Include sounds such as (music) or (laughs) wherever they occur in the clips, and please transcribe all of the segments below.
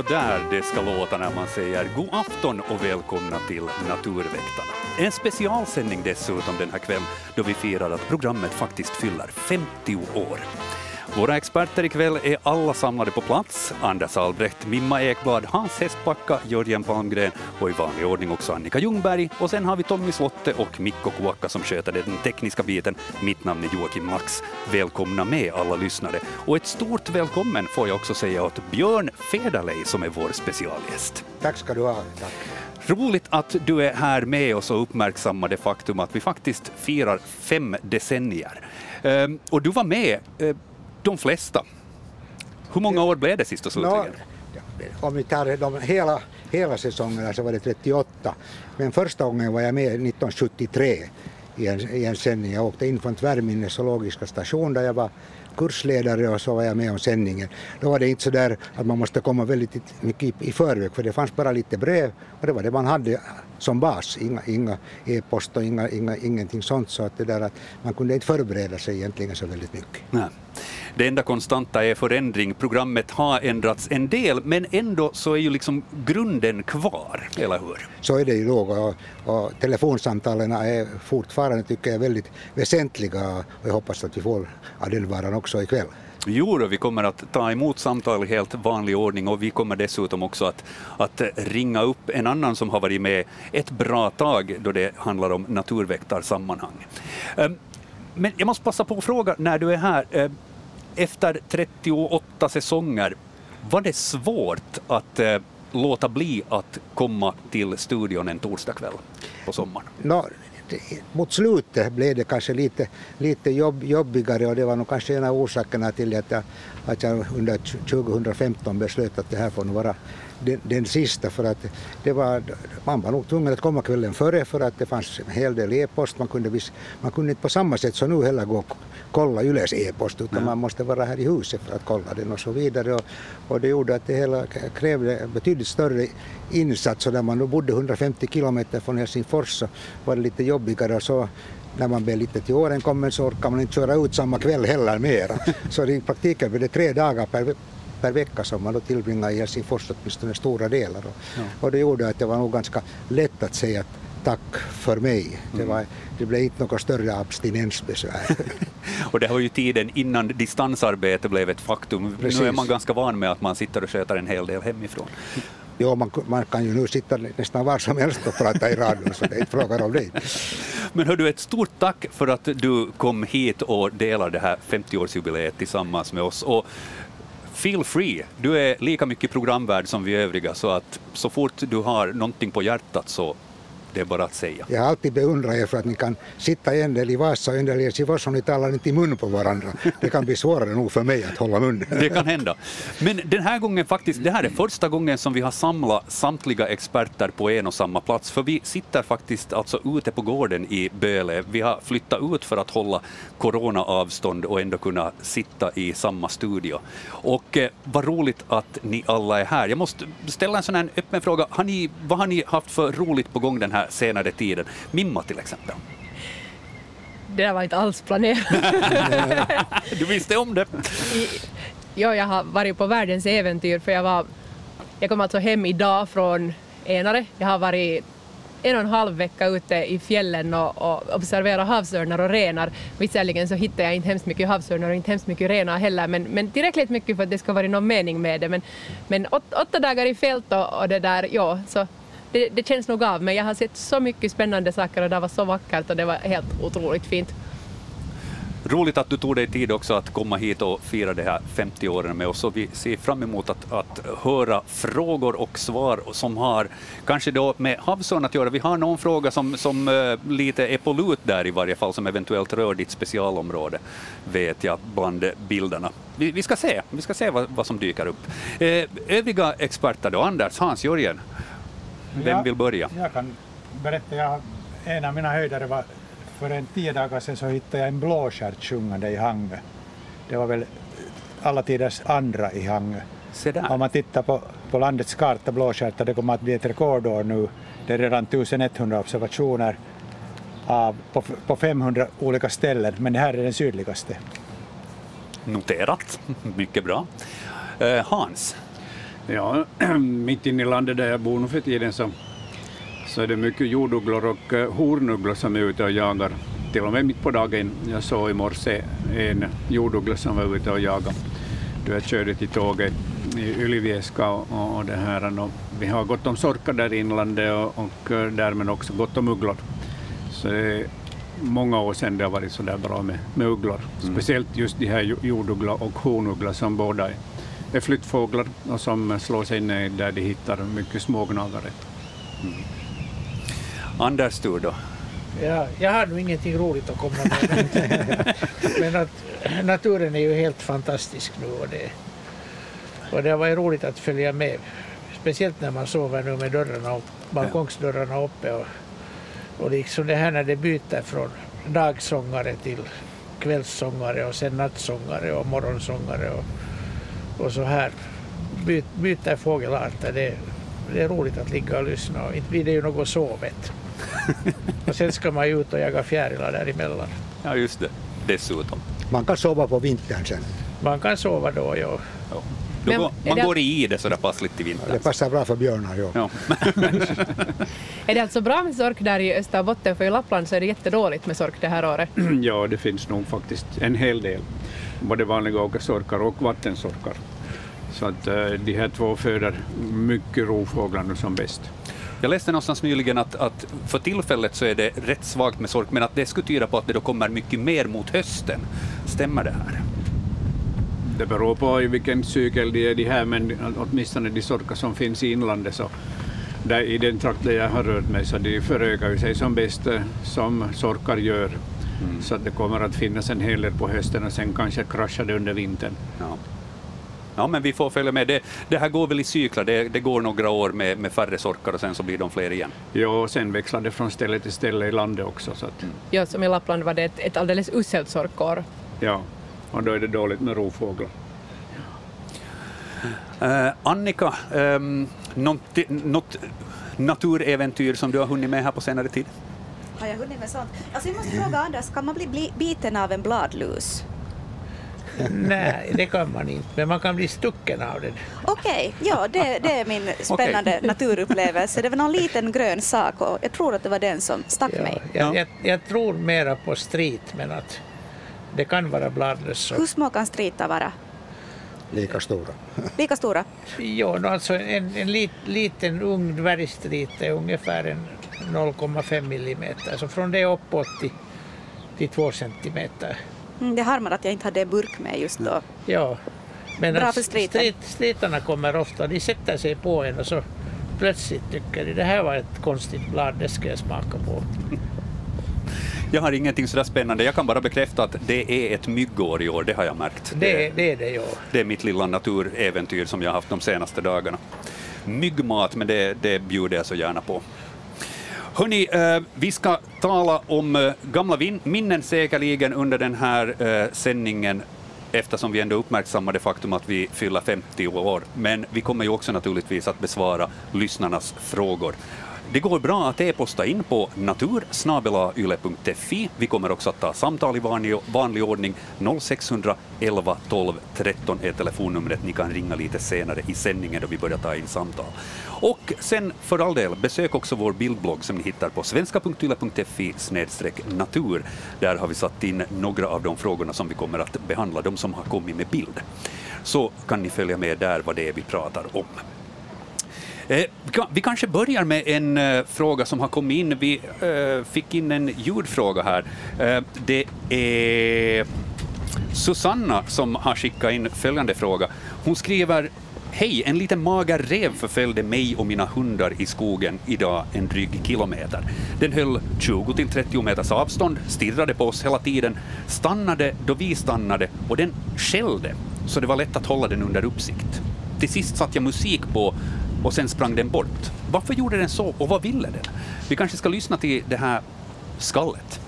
så där det ska låta när man säger god afton och välkomna till Naturväktarna. En specialsändning dessutom den här kvällen då vi firar att programmet faktiskt fyller 50 år. Våra experter ikväll är alla samlade på plats. Anders Albrecht, Mimma Ekblad, Hans Hästbacka, Jörgen Palmgren och i vanlig ordning också Annika Ljungberg. Och sen har vi Tommy Slotte och Mikko Kuokka som sköter den tekniska biten. Mitt namn är Joakim Max. Välkomna med alla lyssnare. Och ett stort välkommen får jag också säga åt Björn Federley som är vår specialgäst. Tack ska du ha. Tack. Roligt att du är här med oss och uppmärksammar det faktum att vi faktiskt firar fem decennier. Ehm, och du var med eh, de flesta. Hur många år blev det sist och slutligen? Om vi tar de hela, hela säsongerna så var det 38. Men första gången var jag med 1973 i en, i en sändning. Jag åkte in från Tvärminne zoologiska station där jag var kursledare och så var jag med om sändningen. Då var det inte så där att man måste komma väldigt mycket i förväg för det fanns bara lite brev och det var det man hade som bas, inga, inga e-post och inga, inga, ingenting sånt så att det där att man kunde inte förbereda sig egentligen så väldigt mycket. Nej. Det enda konstanta är förändring. Programmet har ändrats en del, men ändå så är ju liksom grunden kvar, eller hur? Så är det ju då och, och telefonsamtalen är fortfarande tycker jag väldigt väsentliga och jag hoppas att vi får av den varan också ikväll. Jo, då, vi kommer att ta emot samtal i helt vanlig ordning och vi kommer dessutom också att, att ringa upp en annan som har varit med ett bra tag då det handlar om naturväktarsammanhang. Ehm, men jag måste passa på att fråga när du är här, ehm, efter 38 säsonger, var det svårt att eh, låta bli att komma till studion en torsdagkväll på sommaren? No, mot slutet blev det kanske lite, lite jobb, jobbigare och det var nog kanske en av orsakerna till att jag, att jag under 2015 beslöt att det här får nog vara den, den sista för att det var, man var nog tvungen att komma kvällen före för att det fanns en hel del e-post. Man kunde, vis, man kunde inte på samma sätt som nu heller gå och kolla Yles e-post utan Nej. man måste vara här i huset för att kolla den och så vidare. Och, och det gjorde att det hela krävde betydligt större insats och när man då bodde 150 kilometer från Helsingfors så var det lite jobbigare och så när man blev lite till åren kommen så orkar man inte köra ut samma kväll heller mera. (laughs) Så i praktiken blev det tre dagar per, per vecka som man då tillbringade i Helsingfors åtminstone stora delar. Och, ja. och det gjorde att det var nog ganska lätt att säga tack för mig. Det, mm. var, det blev inte något större abstinensbesvär. (laughs) och det var ju tiden innan distansarbete blev ett faktum. Precis. Nu är man ganska van med att man sitter och sköter en hel del hemifrån. (laughs) Jo, man, man kan ju nu sitta nästan var som helst och prata i radion, så det är inte frågan om det. (laughs) Men hör du, ett stort tack för att du kom hit och delar det här 50-årsjubileet tillsammans med oss. Och feel free, du är lika mycket programvärd som vi övriga, så att så fort du har någonting på hjärtat så det är bara att säga. Jag har alltid beundrat er för att ni kan sitta en del i Vasa och en del i Helsingfors och ni talar inte i mun på varandra. Det kan bli svårare nog för mig att hålla mun. Det kan hända. Men den här gången faktiskt, det här är första gången som vi har samlat samtliga experter på en och samma plats, för vi sitter faktiskt alltså ute på gården i Böle. Vi har flyttat ut för att hålla coronaavstånd och ändå kunna sitta i samma studio. Och eh, vad roligt att ni alla är här. Jag måste ställa en sån här öppen fråga. Har ni, vad har ni haft för roligt på gång den här här senare tiden. Mimma till exempel. Det där var inte alls planerat. (laughs) du visste om det? Ja, jag har varit på världens äventyr för jag var... Jag kom alltså hem idag från Enare. Jag har varit en och en halv vecka ute i fjällen och, och observerat havsörnar och renar. Visserligen så hittade jag inte hemskt mycket havsörnar och inte hemskt mycket renar heller, men, men tillräckligt mycket för att det ska vara någon mening med det. Men, men åt, åtta dagar i fält och, och det där, ja, så det, det, känns nog av men jag har sett så mycket spännande saker och det var så vackert och det var helt otroligt fint. Roligt att du tog dig tid också att komma hit och fira de här 50 åren med oss. Och vi ser fram emot att, att höra frågor och svar som har kanske då med havsörn att göra. Vi har någon fråga som, som uh, lite är på lut där i varje fall, som eventuellt rör ditt specialområde, vet jag, bland bilderna. Vi, vi ska se, vi ska se vad, vad som dyker upp. Uh, övriga experter då, Anders, Hans, Jörgen, vem vill börja? Jag kan berätta, jag, en av mina höjdare var för en tio dagar sedan så hittade jag en blåstjärt sjungande i Hangö. Det var väl alla tiders andra i Hangö. Om man tittar på, på landets karta, blåstjärtar, det kommer att bli ett rekordår nu. Det är redan 1100 observationer av, på, på 500 olika ställen, men det här är den sydligaste. Noterat, (laughs) mycket bra. Eh, Hans? Ja, (clears throat) mitt inne i landet där jag bor nu för tiden så, så är det mycket jordugglor och uh, hornugglor som är ute och jagar. Till och med mitt på dagen. Jag såg i morse en jorduggla som var ute och jagade. Då jag körde till tåget i Ylivieska och, och det här. Och vi har gott om sorkar där i inlandet och, och eh, därmed också gott om ugglor. Så det är många år sedan det har varit så där bra med, med ugglor. Mm. Speciellt just de här jorduggla och honugglor som båda är, är flyttfåglar och som slår sig ner där de hittar mycket smågnagare. Mm. Anders, du då? Ja, jag har nog ingenting roligt att komma med. (laughs) men att naturen är ju helt fantastisk nu och det, och det har varit roligt att följa med. Speciellt när man sover nu med dörrarna, balkongsdörrarna uppe och, och liksom det här när det byter från dagsångare till kvällssångare och sen nattsångare och morgonsångare och, och så här. By, byter fågelarter, det, det är roligt att ligga och lyssna och inte blir det ju något sovet. (laughs) och sen ska man ju ut och jaga fjärilar däremellan. Ja, just det. Dessutom. Man kan sova på vintern sen. Man kan sova då, ja. ja. Då går, man det... går i det sådär passligt i vintern. det passar bra för björnar, ja. ja. (laughs) är det alltså bra med sork där i Österbotten? För i Lappland så är det jättedåligt med sork det här året. (clears throat) ja, det finns nog faktiskt en hel del. Både vanliga åkersorkar och vattensorkar. Så att uh, de här två föder mycket rovfåglar nu som bäst. Jag läste någonstans nyligen att, att för tillfället så är det rätt svagt med sork, men att det skulle tyda på att det då kommer mycket mer mot hösten. Stämmer det här? Det beror på i vilken cykel de är de här, men åtminstone de sorkar som finns i inlandet så där, i den trakt där jag har rört mig så de förökar sig som bäst eh, som sorkar gör. Mm. Så att det kommer att finnas en hel del på hösten och sen kanske kraschar det under vintern. Ja. Ja, men vi får följa med. Det, det här går väl i cyklar, det, det, går några år med, med färre sorkar och sen så blir de fler igen. Ja, och sen växlar det från ställe till ställe i landet också. Så att... Mm. Ja, som i Lappland var det ett, ett alldeles uselt sorkår. Ja, och då är det dåligt med rovfåglar. Uh, Annika, um, något, något naturäventyr som du har hunnit med här på senare tid? Har jag hunnit med sånt? Alltså jag måste fråga Anders, kan man bli biten av en bladlus? Nej, det kan man inte, men man kan bli stucken av den. Okej, okay, ja det, det, är min spännande okay. naturupplevelse. Det var någon liten grön sak och jag tror att det var den som stack ja, mig. Jag, jag, jag, tror mera på strit, men att det kan vara bladlöss. Hur små kan stritar vara? Lika stora. Lika stora? Jo, alltså en, en lit, liten ung dvärgstrit är ungefär en 0,5 millimeter, så från det uppåt till, till 2 centimeter. Mm, det harmar att jag inte hade burk med just då. Ja, men Bra för strit, stritarna kommer ofta, de sätter sig på en och så plötsligt tycker de det här var ett konstigt blad, det ska jag smaka på. (laughs) Jag har ingenting sådär spännande. Jag kan bara bekräfta att det är ett myggår i år, det har jag märkt. Det, det är det, ja. Det är mitt lilla naturäventyr som jag har haft de senaste dagarna. Myggmat, men det, det bjuder jag så gärna på. Hörni, eh, vi ska tala om eh, gamla minnen säkerligen under den här eh, sändningen eftersom vi ändå uppmärksammar det faktum att vi fyller 50 år. Men vi kommer ju också naturligtvis att besvara lyssnarnas frågor. Det går bra att e-posta in på natursnabelayle.fi. Vi kommer också att ta samtal i vanlig, vanlig ordning. 0611 12 13 är telefonnumret. Ni kan ringa lite senare i sändningen då vi börjar ta in samtal. Och sen för all del, besök också vår bildblogg som ni hittar på svenska.yle.fi natur. Där har vi satt in några av de frågorna som vi kommer att behandla, de som har kommit med bild. Så kan ni följa med där vad det är vi pratar om. Eh, vi kanske börjar med en eh, fråga som har kommit in. Vi eh, fick in en ljudfråga här. Det är Susanna som har skickat in följande fråga. Hon skriver Hej, en liten mager rev förföljde mig och mina hundar i skogen idag en dryg kilometer. Den höll 20-30 meters avstånd, stirrade på oss hela tiden, stannade då vi stannade och den skällde, så det var lätt att hålla den under uppsikt. Till sist satte jag musik på och sen sprang den bort. Varför gjorde den så och vad ville den? Vi kanske ska lyssna till det här skallet.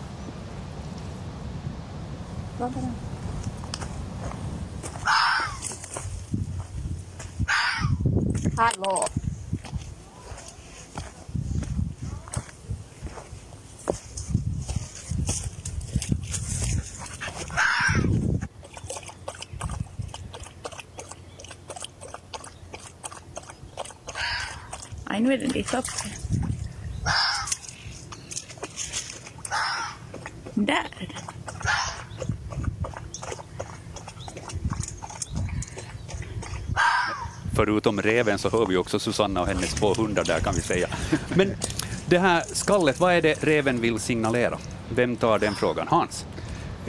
Hallå! Den dit uppe. Där. Förutom reven så hör vi också Susanna och hennes två hundar där kan vi säga. Men det här skallet, vad är det reven vill signalera? Vem tar den frågan? Hans?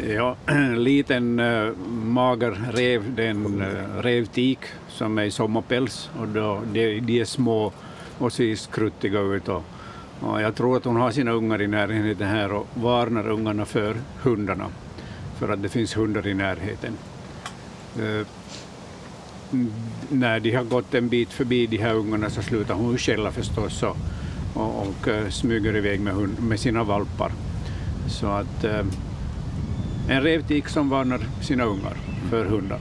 Ja, en (clears throat) liten äh, mager rev, det är en äh, revtik som är i sommarpäls och då, de, de är små och ser skruttiga ut. Och, och jag tror att hon har sina ungar i närheten här och varnar ungarna för hundarna, för att det finns hundar i närheten. Äh, när de har gått en bit förbi de här ungarna så slutar hon skälla förstås och, och, och eh, smyger iväg med, hund, med sina valpar. Så att eh, en revtik som varnar sina ungar för hundar.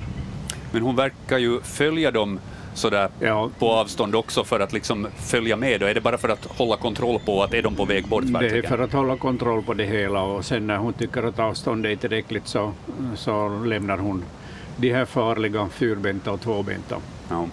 Men hon verkar ju följa dem sådär ja. på avstånd också för att liksom följa med? Då? Är det bara för att hålla kontroll på att är de på väg bort? Det är för att hålla kontroll på det hela och sen när hon tycker att avståndet är tillräckligt så, så lämnar hon de här farliga fyrbenta och tvåbenta. Ja.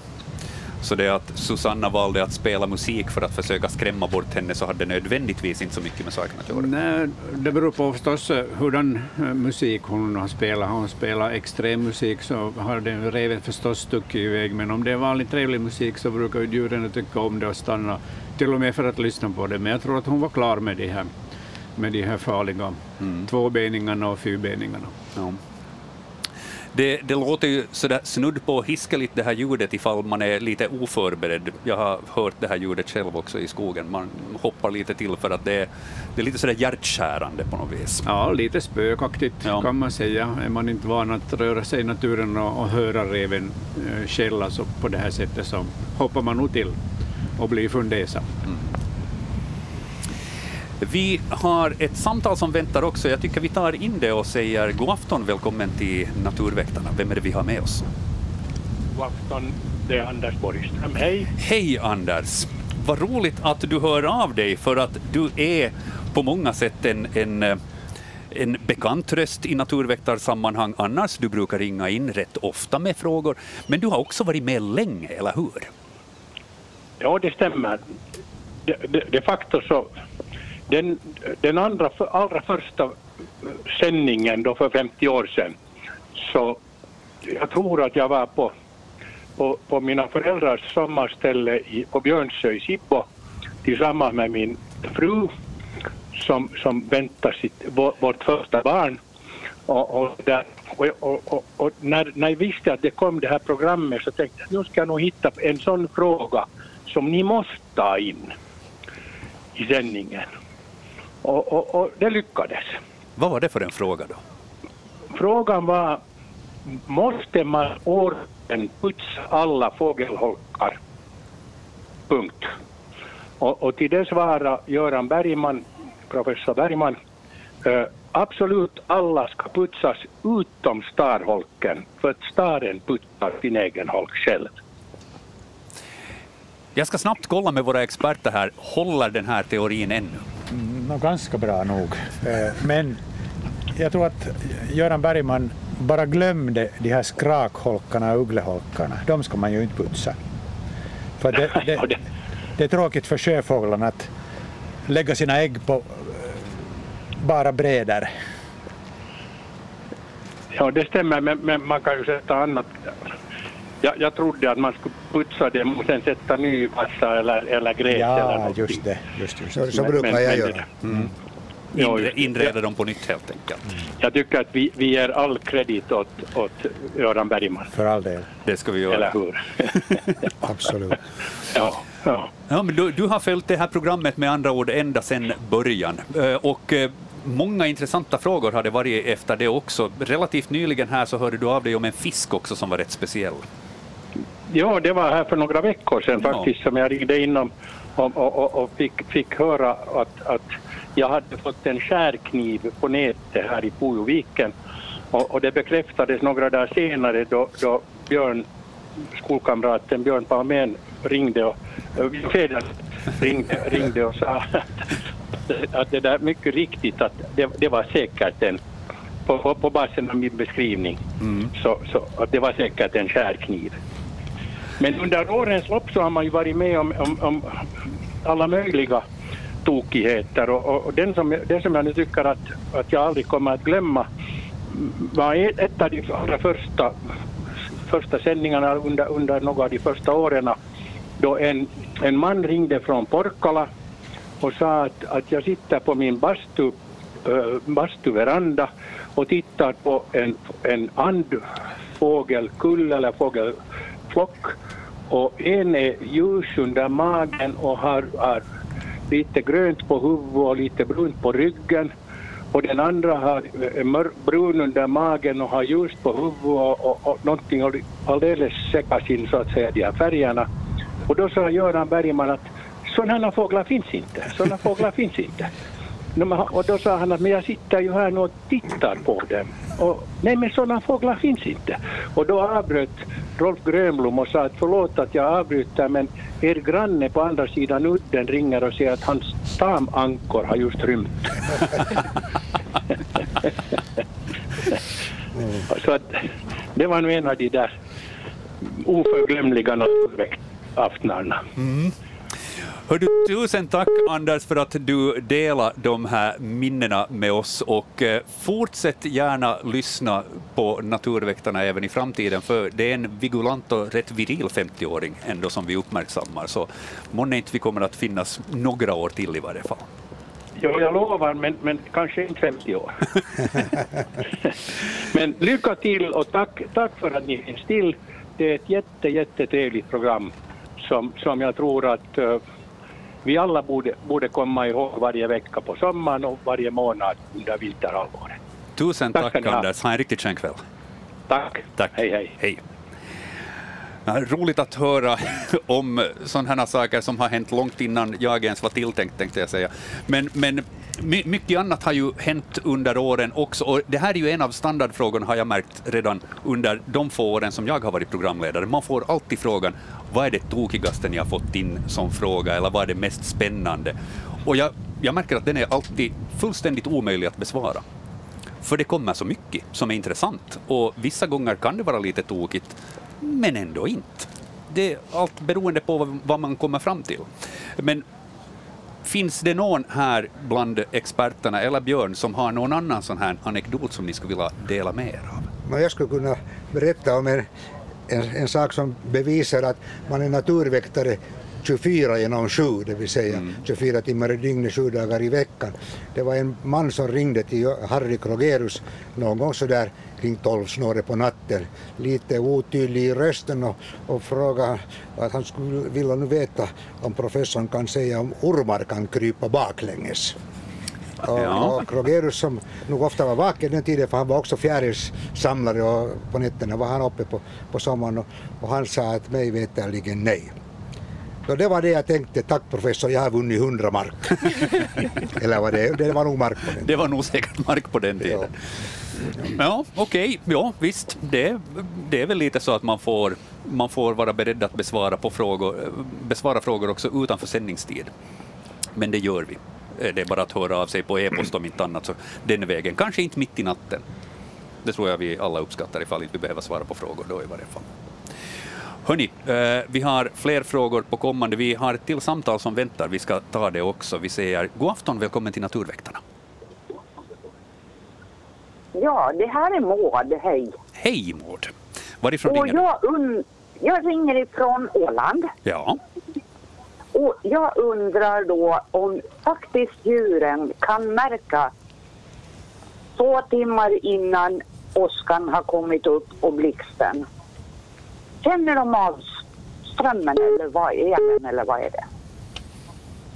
Så det att Susanna valde att spela musik för att försöka skrämma bort henne så hade nödvändigtvis inte så mycket med saken att göra? Nej, det beror på förstås eh, hurdan eh, musik hon har spelat. Har hon spelat extrem musik så har den reven förstås stuckit iväg, men om det är vanlig trevlig musik så brukar ju djuren tycka om det och stanna, till och med för att lyssna på det. Men jag tror att hon var klar med de här, med de här farliga mm. tvåbeningarna och fyrbeningarna. Ja. Det, det låter ju sådär snudd på hiskeligt det här ljudet ifall man är lite oförberedd. Jag har hört det här ljudet själv också i skogen. Man hoppar lite till för att det är, det är lite sådär hjärtskärande på något vis. Ja, lite spökaktigt ja. kan man säga. Är man inte van att röra sig i naturen och, och höra reven äh, skälla så på det här sättet så hoppar man nog till och blir fundersam. Mm. Vi har ett samtal som väntar också. Jag tycker vi tar in det och säger god afton, välkommen till Naturväktarna. Vem är det vi har med oss? God afton, det är Anders Borgström. Hej! Hej Anders! Vad roligt att du hör av dig, för att du är på många sätt en, en en bekant röst i naturväktarsammanhang annars. Du brukar ringa in rätt ofta med frågor, men du har också varit med länge, eller hur? Ja, det stämmer. De, de, de facto så den, den andra, allra första sändningen då för 50 år sedan, så jag tror att jag var på, på, på mina föräldrars sommarställe i, på Björnsö i Sibbo tillsammans med min fru som, som väntar sitt, vårt första barn. Och, och, där, och, och, och, när, när jag visste att det kom det här programmet så tänkte jag nu ska jag nog hitta en sån fråga som ni måste ta in i sändningen. Och, och, och, det lyckades. Vad var det för en fråga då? Frågan var, måste man årligen putsa alla fågelholkar? Punkt. Och, och till det svarade Göran Bergman, professor Bergman, eh, absolut alla ska putsas utom starholken, för att staren putsar sin egen holk själv. Jag ska snabbt kolla med våra experter här, håller den här teorin ännu? Nog ganska bra nog. Eh, men jag tror att Göran Bergman bara glömde de här skrakholkarna och uggleholkarna. De ska man ju inte putsa. För det, (laughs) det, det är tråkigt för sjöfåglarna att lägga sina ägg på eh, bara brädor. Ja, det stämmer, men, men, man kan ju sätta annat. Jag, jag trodde att man skulle putsa dem och sen sätta ny massa eller, eller gräs ja, eller just det. Just, just. Så, så men, brukar men, jag göra. Mm. Inre, inreda dem på nytt helt enkelt. Mm. Jag tycker att vi, vi ger all kredit åt, åt Göran Bergman. För all del. Det ska vi göra. Eller hur? (laughs) Absolut. Ja, ja. ja men du, du, har följt det här programmet med andra ord ända sedan början. Eh, och eh, många intressanta frågor har det varit efter det också. Relativt nyligen här så hörde du av dig om en fisk också som var rätt speciell. Ja, det var här för några veckor sedan ja. faktiskt som jag ringde in och, och, och, och fick, fick höra att, att jag hade fått en skärkniv på nätet här i Pujoviken och, och det bekräftades några dagar senare då, då Björn, skolkamraten Björn Palmén ringde och, ringde, ringde och sa att, att det där mycket riktigt att det, det var säkert en på, på, på basen av min beskrivning mm. så, så att det var säkert en skärkniv. Men under årens lopp så har man ju varit med om, om, om alla möjliga tokigheter och, och, den, som, den som jag nu tycker att, att jag aldrig kommer att glömma var e, ett av de allra första, första sändningarna under, under några av de första åren. Då en, en man ringde från Porkala och sa att, att jag sitter på min bastu, äh, bastuveranda och tittar på en, en andfågelkull eller fågel flock och en är ljus under magen och har, har lite grönt på huvudet och lite brunt på ryggen och den andra har eh, brun under magen och har ljust på huvudet och, och, och någonting alldeles säckas in så att säga de här färgerna. Och då sa Göran Bergman att sådana fåglar finns inte, sådana fåglar finns inte. Och då sa han att men jag sitter ju här nu och tittar på dem. Och, nej men sådana fåglar finns inte. Och då avbröt Rolf Grönblom och sa att förlåt att jag avbryter men er granne på andra sidan udden ringer och säger att hans tamankor har just rymt. Så att, det var nu en av de där oförglömliga naturväktaftnarna. Mm. Hör du, tusen tack Anders för att du delar de här minnena med oss och eh, fortsätt gärna lyssna på Naturväktarna även i framtiden för det är en vigulant och rätt viril 50-åring ändå som vi uppmärksammar så månne inte vi kommer att finnas några år till i varje fall. Jo, jag lovar, men, men kanske inte 50 år. (laughs) men lycka till och tack, tack för att ni finns till. Det är ett jätte, jättetrevligt program som, som jag tror att uh, vi alla borde, borde komma ihåg varje vecka på sommaren och varje månad under vinterhalvåret. Tusen tack, tack Anders, ha en riktigt skön kväll. Tack. tack. Hej, hej. hej. Roligt att höra (laughs) om sådana saker som har hänt långt innan jag ens var tilltänkt, tänkte jag säga. Men, men mycket annat har ju hänt under åren också, och det här är ju en av standardfrågorna har jag märkt redan under de få åren som jag har varit programledare. Man får alltid frågan, vad är det tokigaste ni har fått in som fråga, eller vad är det mest spännande? Och jag, jag märker att den är alltid fullständigt omöjlig att besvara. För det kommer så mycket som är intressant, och vissa gånger kan det vara lite tokigt, men ändå inte. Det är allt beroende på vad man kommer fram till. Men Finns det någon här bland experterna, eller Björn, som har någon annan sån här anekdot som ni skulle vilja dela med er av? Jag skulle kunna berätta om en, en, en sak som bevisar att man är naturväktare 24 genom 7, det vill säga mm. 24 timmar i dygnet, 7 dagar i veckan. Det var en man som ringde till Harry Krogerus någon gång sådär kring 12 snåret på natten, lite otydlig i rösten och, och frågade att han skulle vilja nu veta om professorn kan säga om ormar kan krypa baklänges. Och, ja. och Krogerus som nog ofta var vaken den tiden för han var också fjärilssamlare och på nätterna var han uppe på, på sommaren och, och han sa att mig veterligen nej. Så det var det jag tänkte, tack professor, jag har vunnit 100 mark. (laughs) Eller var det, det var nog mark på den tiden. Det var nog säkert mark på den tiden. Ja, ja okej, okay. ja visst, det, det är väl lite så att man får, man får vara beredd att besvara, på frågor, besvara frågor också utanför sändningstid. Men det gör vi. Det är bara att höra av sig på e-post om inte annat, så den vägen. Kanske inte mitt i natten. Det tror jag vi alla uppskattar ifall inte vi behöver svara på frågor då i varje fall. Hörni, eh, vi har fler frågor på kommande. Vi har ett till samtal som väntar. Vi ska ta det också. Vi säger god afton, välkommen till Naturväktarna. Ja, det här är Maud. Hej. Hej Maud. Varifrån och ringer jag du? Jag ringer ifrån Åland. Ja. Och jag undrar då om faktiskt djuren kan märka två timmar innan åskan har kommit upp och blixten Känner de av strömmen eller vad är den eller vad är det?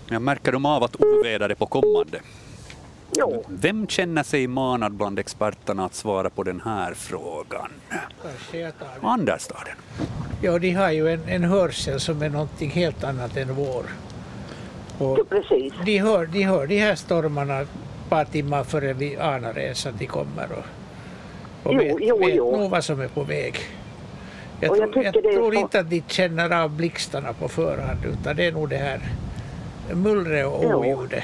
Jag märker de av att oväder är på kommande? Jo. Vem känner sig manad bland experterna att svara på den här frågan? Anders tar den. Ja, de har ju en, en hörsel som är någonting helt annat än vår. Och ja, precis. De hör, de hör de här stormarna ett par timmar före vi anar ens att de kommer och, och jo, vet, jo, vet jo. nog vad som är på väg. Jag, jag tror, jag tror inte att de känner av blixtarna på förhand utan det är nog det här mullret och oljudet.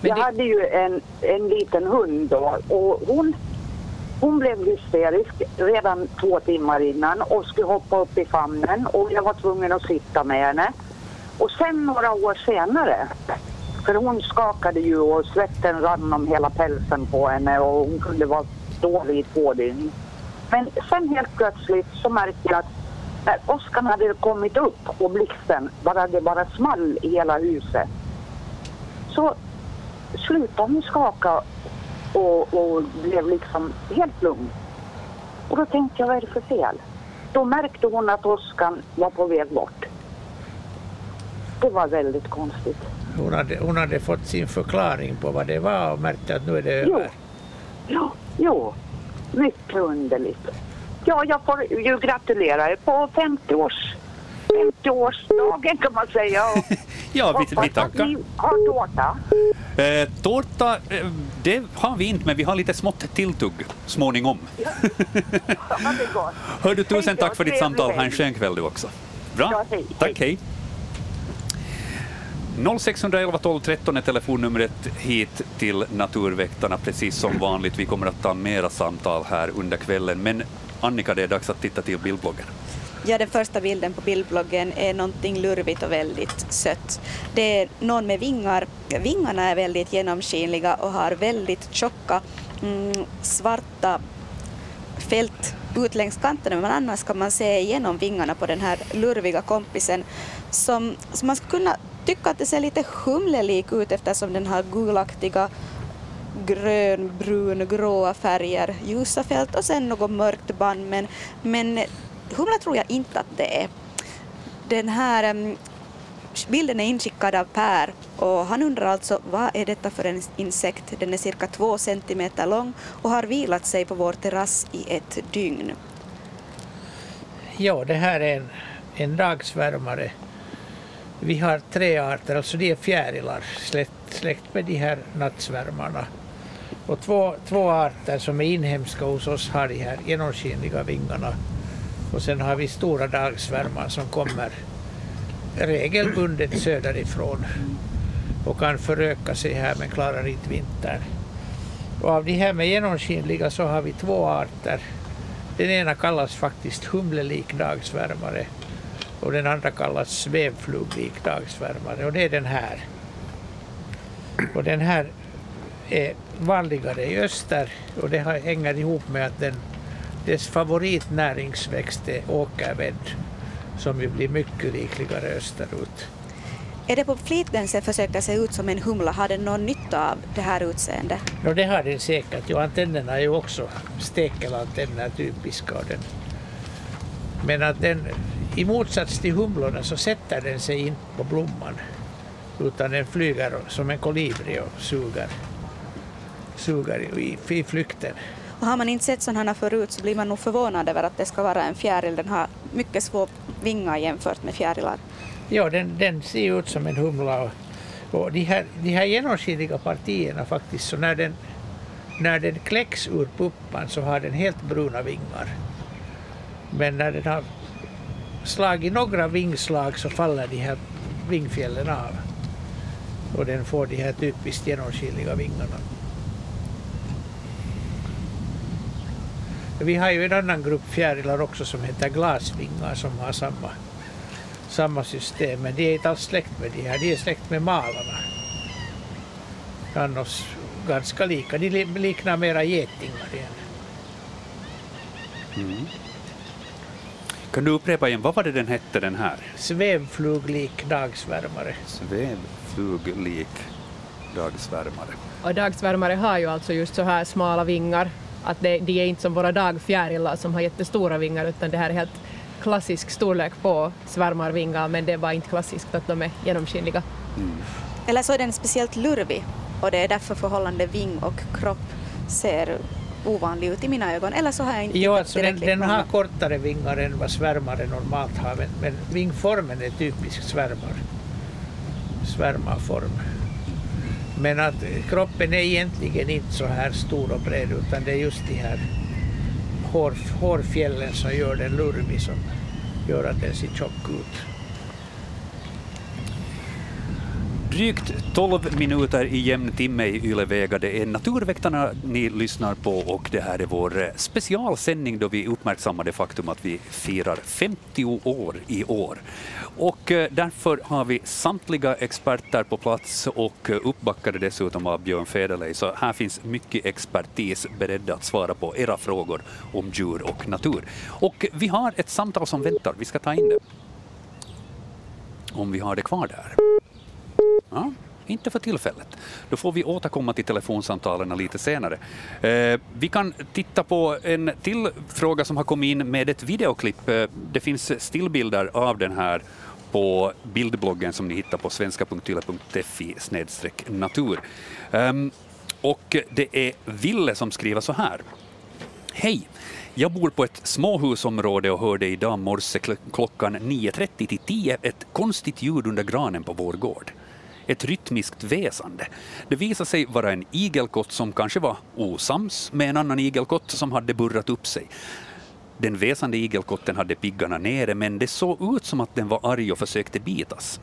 Jag det... hade ju en, en liten hund då och hon hon blev hysterisk redan två timmar innan och skulle hoppa upp i famnen och jag var tvungen att sitta med henne. Och sen några år senare, för hon skakade ju och svetten rann om hela pälsen på henne och hon kunde vara dålig i två dygn. Men sen helt plötsligt så märkte jag att när Oskar hade kommit upp och blixten bara det bara small i hela huset så slutade hon skaka och, och blev liksom helt lugn. Och då tänkte jag, vad är det för fel? Då märkte hon att Oskar var på väg bort. Det var väldigt konstigt. Hon hade, hon hade fått sin förklaring på vad det var och märkte att nu är det över. Jo, jo. Mycket underligt. Ja, jag får ju gratulera er på 50-års 50-årsdagen kan man säga. (laughs) ja, vi, vi tackar. Ni har tårta. Eh, tårta, eh, det har vi inte, men vi har lite smått tilltugg småningom. ja, (laughs) går. Hör du, tusen tack för ditt samtal. Ha en skön kväll du också. Bra. Ja, hej. Tack, hej. 0611 12 13 är telefonnumret hit till Naturväktarna, precis som vanligt. Vi kommer att ta mera samtal här under kvällen. Men Annika, det är dags att titta till bildbloggen. Ja, den första bilden på bildbloggen är någonting lurvigt och väldigt sött. Det är någon med vingar. Vingarna är väldigt genomskinliga och har väldigt tjocka mm, svarta fält ut längs kanterna, men annars kan man se igenom vingarna på den här lurviga kompisen som, som man skulle kunna tycka att det ser lite humlelik ut eftersom den har gulaktiga grön, brun, gråa färger, ljusa fält och sen något mörkt band. Men, men humla tror jag inte att det är. Den här um, bilden är inskickad av Per och han undrar alltså vad är detta för en insekt? Den är cirka två centimeter lång och har vilat sig på vår terrass i ett dygn. Ja, det här är en, en dagsvärmare vi har tre arter, alltså de är fjärilar, släkt, släkt med de här nattsvärmarna. Och två, två arter som är inhemska hos oss har de här genomskinliga vingarna. Och sen har vi stora dagsvärmar som kommer regelbundet söderifrån och kan föröka sig här men klarar inte vintern. Och av de här med genomskinliga så har vi två arter. Den ena kallas faktiskt humlelik dagsvärmare och den andra kallas svävfluglik dagsvärmare och det är den här. Och den här är vanligare i öster och det hänger ihop med att den, dess favoritnäringsväxt är åkerved som ju blir mycket rikligare österut. Är det på flit den försöker se ut som en humla? Har den någon nytta av det här utseendet? No, det har den säkert. Jo, antennerna är ju också stekelantenner typiska. Den. Men att den i motsats till humlorna så sätter den sig inte på blomman utan den flyger som en kolibri och suger, suger i, i flykten. Och har man inte sett sådana förut så blir man nog förvånad över att det ska vara en fjäril. Den har mycket små vingar jämfört med fjärilar. Ja, den, den ser ut som en humla. Och, och de, här, de här genomskinliga partierna faktiskt, så när den, när den kläcks ur puppan så har den helt bruna vingar. Men när den har slagit några vingslag så faller de här vingfjällen av. Och den får de här typiskt genomskinliga vingarna. Vi har ju en annan grupp fjärilar också som heter glasvingar som har samma, samma system. Men de är inte alls släkt med de här, de är släkt med malarna. Annars ganska lika, de liknar mera getingar igen. Mm. Kan du upprepa igen, vad var det den hette den här? Svävfluglik dagsvärmare. Svävfluglik dagsvärmare. Och dagsvärmare har ju alltså just så här smala vingar, att det, de är inte som våra dagfjärilar som har jättestora vingar, utan det här är helt klassisk storlek på svärmarvingar, men det är bara inte klassiskt att de är genomskinliga. Mm. Eller så är den speciellt lurvig och det är därför förhållande ving och kropp ser ovanlig ut i mina ögon. Eller så har jag inte Jo, alltså den, den har kortare vingar än vad svärmare normalt har, men, men vingformen är typisk svärmar, svärmarform. Men att kroppen är egentligen inte så här stor och bred utan det är just de här hår, hårfjällen som gör den lurvig som gör att den ser tjock ut. Drygt 12 minuter i jämn timme i Ylevega. Det är Naturväktarna ni lyssnar på och det här är vår eh, specialsändning då vi uppmärksammar det faktum att vi firar 50 år i år. Och eh, därför har vi samtliga experter på plats och eh, uppbackade dessutom av Björn Federley. Så här finns mycket expertis beredda att svara på era frågor om djur och natur. Och vi har ett samtal som väntar. Vi ska ta in det. Om vi har det kvar där. Ja, inte för tillfället. Då får vi återkomma till telefonsamtalen lite senare. Eh, vi kan titta på en till fråga som har kommit in med ett videoklipp. Eh, det finns stillbilder av den här på bildbloggen som ni hittar på svenska.yle.fi natur. Um, och det är Ville som skriver så här. Hej! Jag bor på ett småhusområde och hörde idag morse klockan 9.30 till 10 ett konstigt ljud under granen på vår gård. Ett rytmiskt väsande. Det visade sig vara en igelkott som kanske var osams med en annan igelkott som hade burrat upp sig. Den väsande igelkotten hade piggarna nere, men det såg ut som att den var arg och försökte bitas.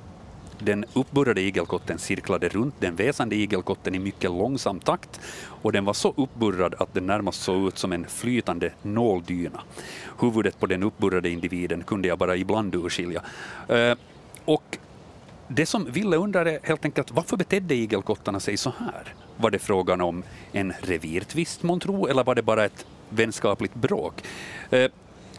Den uppburrade igelkotten cirklade runt den väsande igelkotten i mycket långsam takt och den var så uppburrad att den närmast såg ut som en flytande nåldyna. Huvudet på den uppburrade individen kunde jag bara ibland urskilja. Eh, och det som Ville undrar är helt enkelt varför betedde igelkottarna sig så här? Var det frågan om en revirtvist månntro eller var det bara ett vänskapligt bråk? Eh,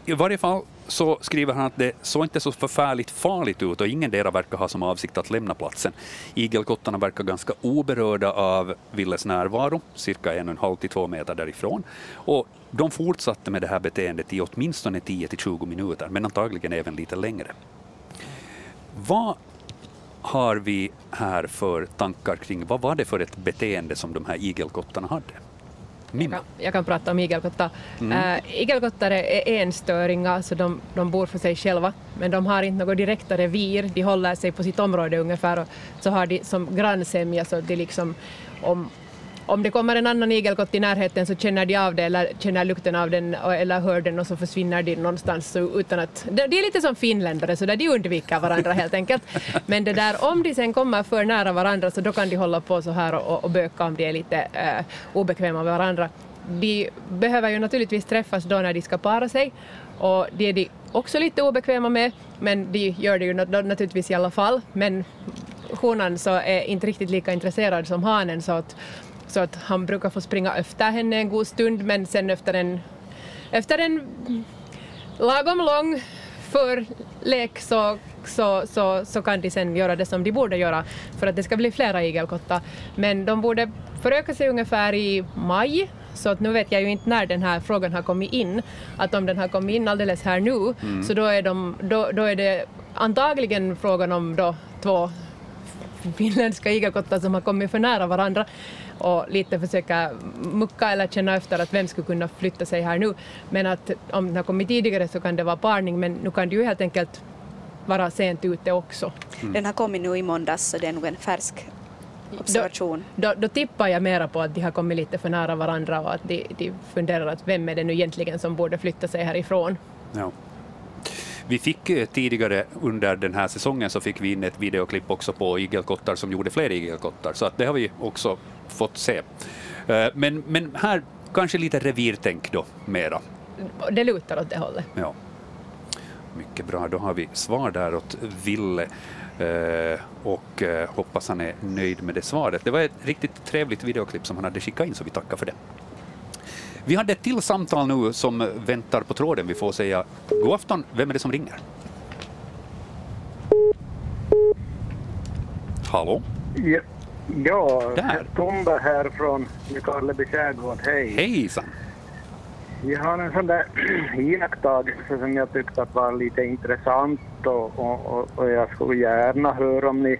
I varje fall så skriver han att det såg inte så förfärligt farligt ut och ingen dera verkar ha som avsikt att lämna platsen. Igelkottarna verkar ganska oberörda av Willes närvaro, cirka en och en halv till två meter därifrån. Och de fortsatte med det här beteendet i åtminstone 10 till 20 minuter, men antagligen även lite längre. Vad har vi här för tankar kring vad var det för ett beteende som de här igelkottarna hade? Jag kan, jag kan, prata om igelkottar. Mm. Äh, igelkottar är enstöringar, så de, de bor för sig själva, men de har inte något direkta revir. De håller sig på sitt område ungefär och så har de som grannsämja, så de liksom om, om det kommer en annan igelkott i närheten så känner de av det eller känner lukten av den eller hör den och så försvinner de någonstans Så utan att... det är lite som finländare så där de undviker varandra helt enkelt. Men det där om de sen kommer för nära varandra så då kan de hålla på så här och, och böka om de är lite äh, obekväma med varandra. De behöver ju naturligtvis träffas då när de ska para sig och det är de också lite obekväma med men de gör det ju naturligtvis i alla fall. Men honan så är inte riktigt lika intresserad som hanen så att så att han brukar få springa efter henne en god stund men sen efter en, efter en lagom lång förlek så, så, så, så kan de sen göra det som de borde göra för att det ska bli flera igelkottar. Men de borde föröka sig ungefär i maj så att nu vet jag ju inte när den här frågan har kommit in. Att om den har kommit in alldeles här nu mm. så då är, de, då, då är det antagligen frågan om då två finländska igelkottar som har kommit för nära varandra och lite försöka mucka eller känna efter att vem skulle kunna flytta sig här nu. Men att om den har kommit tidigare så kan det vara parning men nu kan det ju helt enkelt vara sent ute också. Mm. Den har kommit nu i måndags så det är nog en färsk observation. Då, då, då, tippar jag mera på att de har kommit lite för nära varandra och att de, de funderar att vem är det nu egentligen som borde flytta sig härifrån. Ja. Vi fick eh, tidigare under den här säsongen så fick vi in ett videoklipp också på igelkottar som gjorde fler igelkottar, så att det har vi också fått se. Eh, men, men här kanske lite revirtänk då mera. Det lutar åt det hållet. Ja. Mycket bra, då har vi svar där åt Ville eh, och hoppas han är nöjd med det svaret. Det var ett riktigt trevligt videoklipp som han hade skickat in så vi tackar för det. Vi hade ett till samtal nu som väntar på tråden. Vi får säga god afton. Vem är det som ringer? Hallå? Ja, ja Tombe här från Nykarleby skärgård. Hej. Hejsan. Jag har en sån där (clears throat) iakttagelse som jag tyckte var lite intressant och, och, och jag skulle gärna höra om ni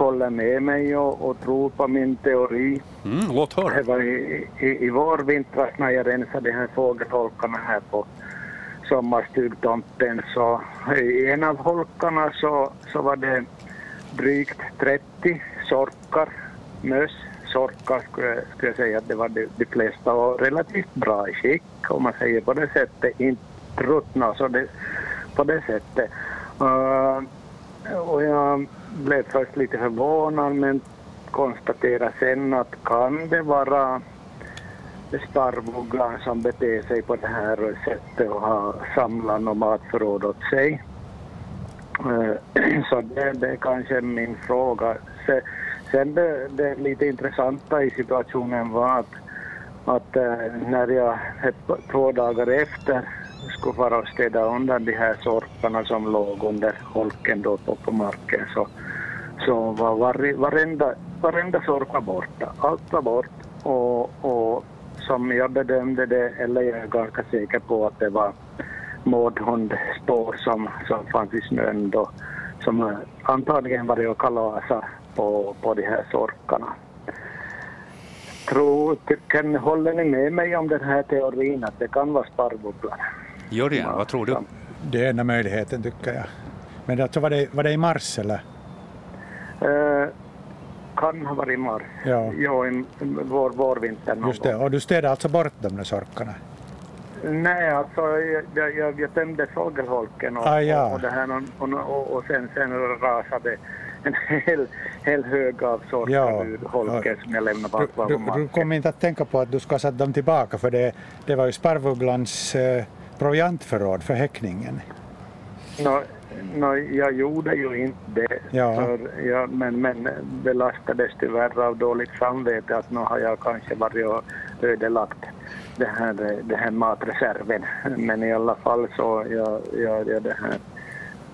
håller med mig och, och tror på min teori. Mm, låt höra. Det var i, i, i vårvintras när jag rensade här fågelholkarna här på sommarstugtomten så i en av holkarna så, så var det drygt 30 sorkar, möss, sorkar skulle, skulle jag säga att det var de, de flesta och relativt bra i skick om man säger på det sättet, inte ruttna så det, på det sättet. Uh, och jag blev först lite förvånad men konstaterade sen att kan det vara sparvugglan som beter sig på det här sättet och har samlat något matförråd åt sig. Eh, (clears throat) så det, det är kanske min fråga. Sen det, det lite intressanta i situationen var att, att eh, när jag två dagar efter skulle fara och städa undan de här sorkarna som låg under holken då på, på marken så, så var var, varenda, varenda sorka borta. Allt var bort och, och som jag bedömde det, eller jag är ganska säker på att det var mårdhundspår som, som fanns i snön då, som eh, antagligen varit och kalasa på, på de här sorkarna. Tror, kan, håller ni med mig om den här teorin att det kan vara sparvugglor? Jörgen, vad tror du? Det är ena möjligheten tycker jag. Men alltså var det, var det i mars eller? Uh, kan ha varit i mars. Ja. Jo, i vår, vårvintern. Just det, och du städade alltså bort de där sorkarna? Nej, alltså jag, jag, jag tömde fågelholken och, ah, ja. och, det här, och, och, och sen, sen rasade en hel, hel hög av sorkar ja, ur holken som jag lämnade bak du, du, du kom inte att tänka på att du ska sätta dem tillbaka för det, det var ju sparvugglans eh, proviantförråd för häckningen. No, no, jag gjorde ju inte det, ja. för jag, men, men belastades tyvärr av dåligt samvete att nu har jag kanske varit och ödelagt det här, det här matreserven. Men i alla fall så jag, jag, jag det här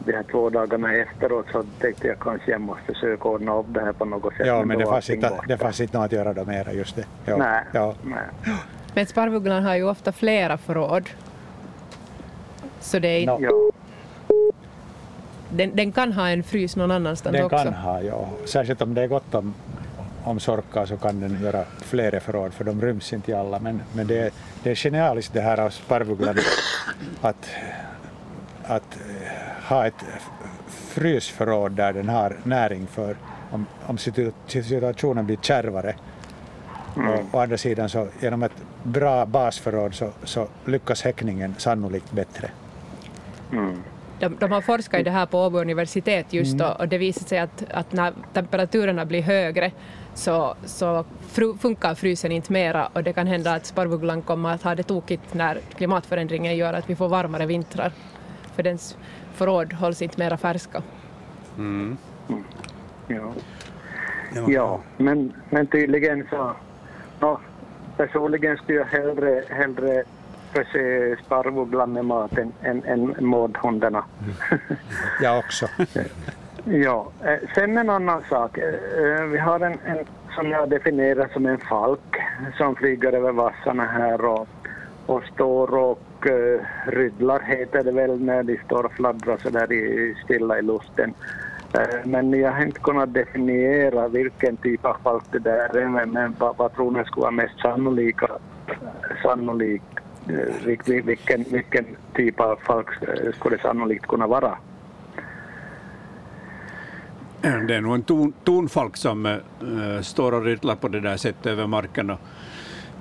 de här två dagarna efteråt så tänkte jag kanske jag måste söka ordna upp det här på något sätt. Ja, men, det fanns, inte, det fanns inte något att göra då mera, just det. Ja. Nej, ja. nej. Men sparvugglan har ju ofta flera förråd. Så det är... No. Den, den, kan ha en frys någon annanstans den också? Den kan ha, ja. Särskilt om det är gott om, om sorkar så kan den göra flera förråd för de ryms inte i alla. Men, men det, det är genialiskt det här av sparvugglan att, att ha ett frysförråd där den har näring för om, om situationen blir kärvare. Mm. Och å andra sidan så genom ett bra basförråd så, så lyckas häckningen sannolikt bättre. Mm. De, de, har forskat i det här på Åbo universitet just mm. och det visar sig att, att när temperaturerna blir högre så, så fru, funkar frysen inte mera och det kan hända att sparvugglan kommer att ha det tokigt när klimatförändringen gör att vi får varmare vintrar. För dens förråd hålls inte mera färska. Mm. Ja. ja, men, men tydligen så... No, personligen skulle jag hellre, hellre förse sparvugglan med mat än, än, än mårdhundarna. (laughs) jag också. (laughs) ja, eh, sen en annan sak. Eh, vi har en, en som jag definierar som en falk som flyger över vassarna här och, och står och uh, rydlar heter det väl när de står och fladdrar så där i, stilla i luften. Uh, men jag har inte kunnat definiera vilken typ av falk det där är, men, men vad, vad tror ni skulle vara mest sannolika, sannolik, uh, Eh, vilken, vilken typ av falk eh, skulle det sannolikt kunna vara? Eh, det är nog en ton, tonfalk som äh, står och ryttlar på det där sättet över marken. Och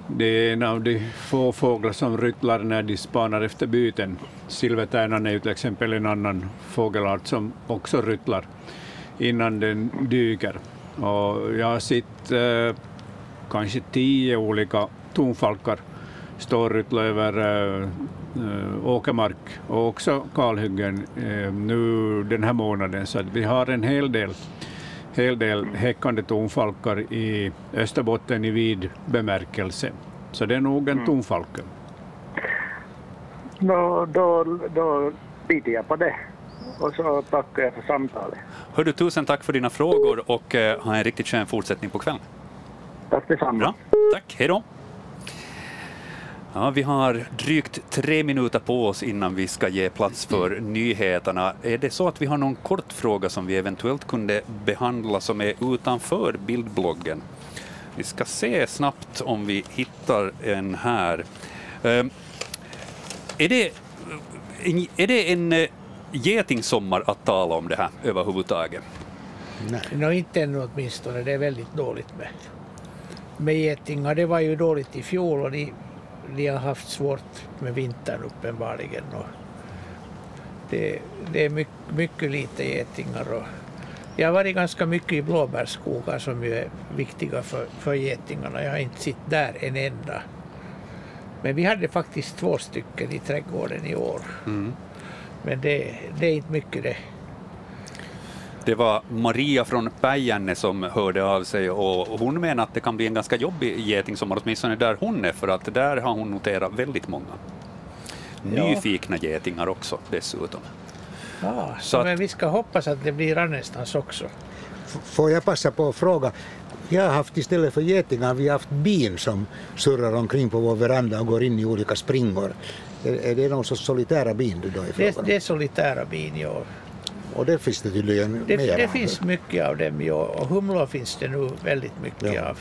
det är en av de få fåglar som ryttlar när de spanar efter byten. Silvertärnan är ju till exempel en annan fågelart som också ryttlar innan den dyker. Och jag har sett äh, kanske tio olika tonfalkar stå och ryttla över eh, åkermark och också kalhyggen eh, nu den här månaden, så vi har en hel del hel del häckande tonfalkar i Österbotten i vid bemärkelse. Så det är nog en mm. tonfalke. Då, då, då biter jag på det. Och så tackar jag för samtalet. Hördu, tusen tack för dina frågor och eh, ha en riktigt skön fortsättning på kvällen. Tack detsamma. Bra. Tack, hej då. Ja, vi har drygt tre minuter på oss innan vi ska ge plats för nyheterna. Är det så att vi har någon kort fråga som vi eventuellt kunde behandla som är utanför bildbloggen? Vi ska se snabbt om vi hittar en här. Ehm, är det, är det en eh, getingsommar att tala om det här överhuvudtaget? Nej, no, inte ännu åtminstone. Det är väldigt dåligt med, med getingar. Det var ju dåligt i fjol och de de har haft svårt med vintern uppenbarligen. Och det, det är mycket, mycket lite getingar och Jag har varit ganska mycket i blåbärsskogar som ju är viktiga för, för getingarna. Jag har inte sett där en enda. Men vi hade faktiskt två stycken i trädgården i år. Mm. Men det, det är inte mycket det. Det var Maria från Päijänne som hörde av sig och hon menar att det kan bli en ganska jobbig getingsommar, åtminstone där hon är, för att där har hon noterat väldigt många. Nyfikna ja. getingar också dessutom. Ja, så men vi ska hoppas att det blir annanstans också. Får jag passa på att fråga, jag har haft istället för getingar, vi har haft bin som surrar omkring på vår veranda och går in i olika springor. Är, är det någon sorts solitära bin du då är det, det är solitära bin, ja. Och det finns det tydligen det, mer Det finns mycket av dem, ja. Och humlor finns det nu väldigt mycket ja. av.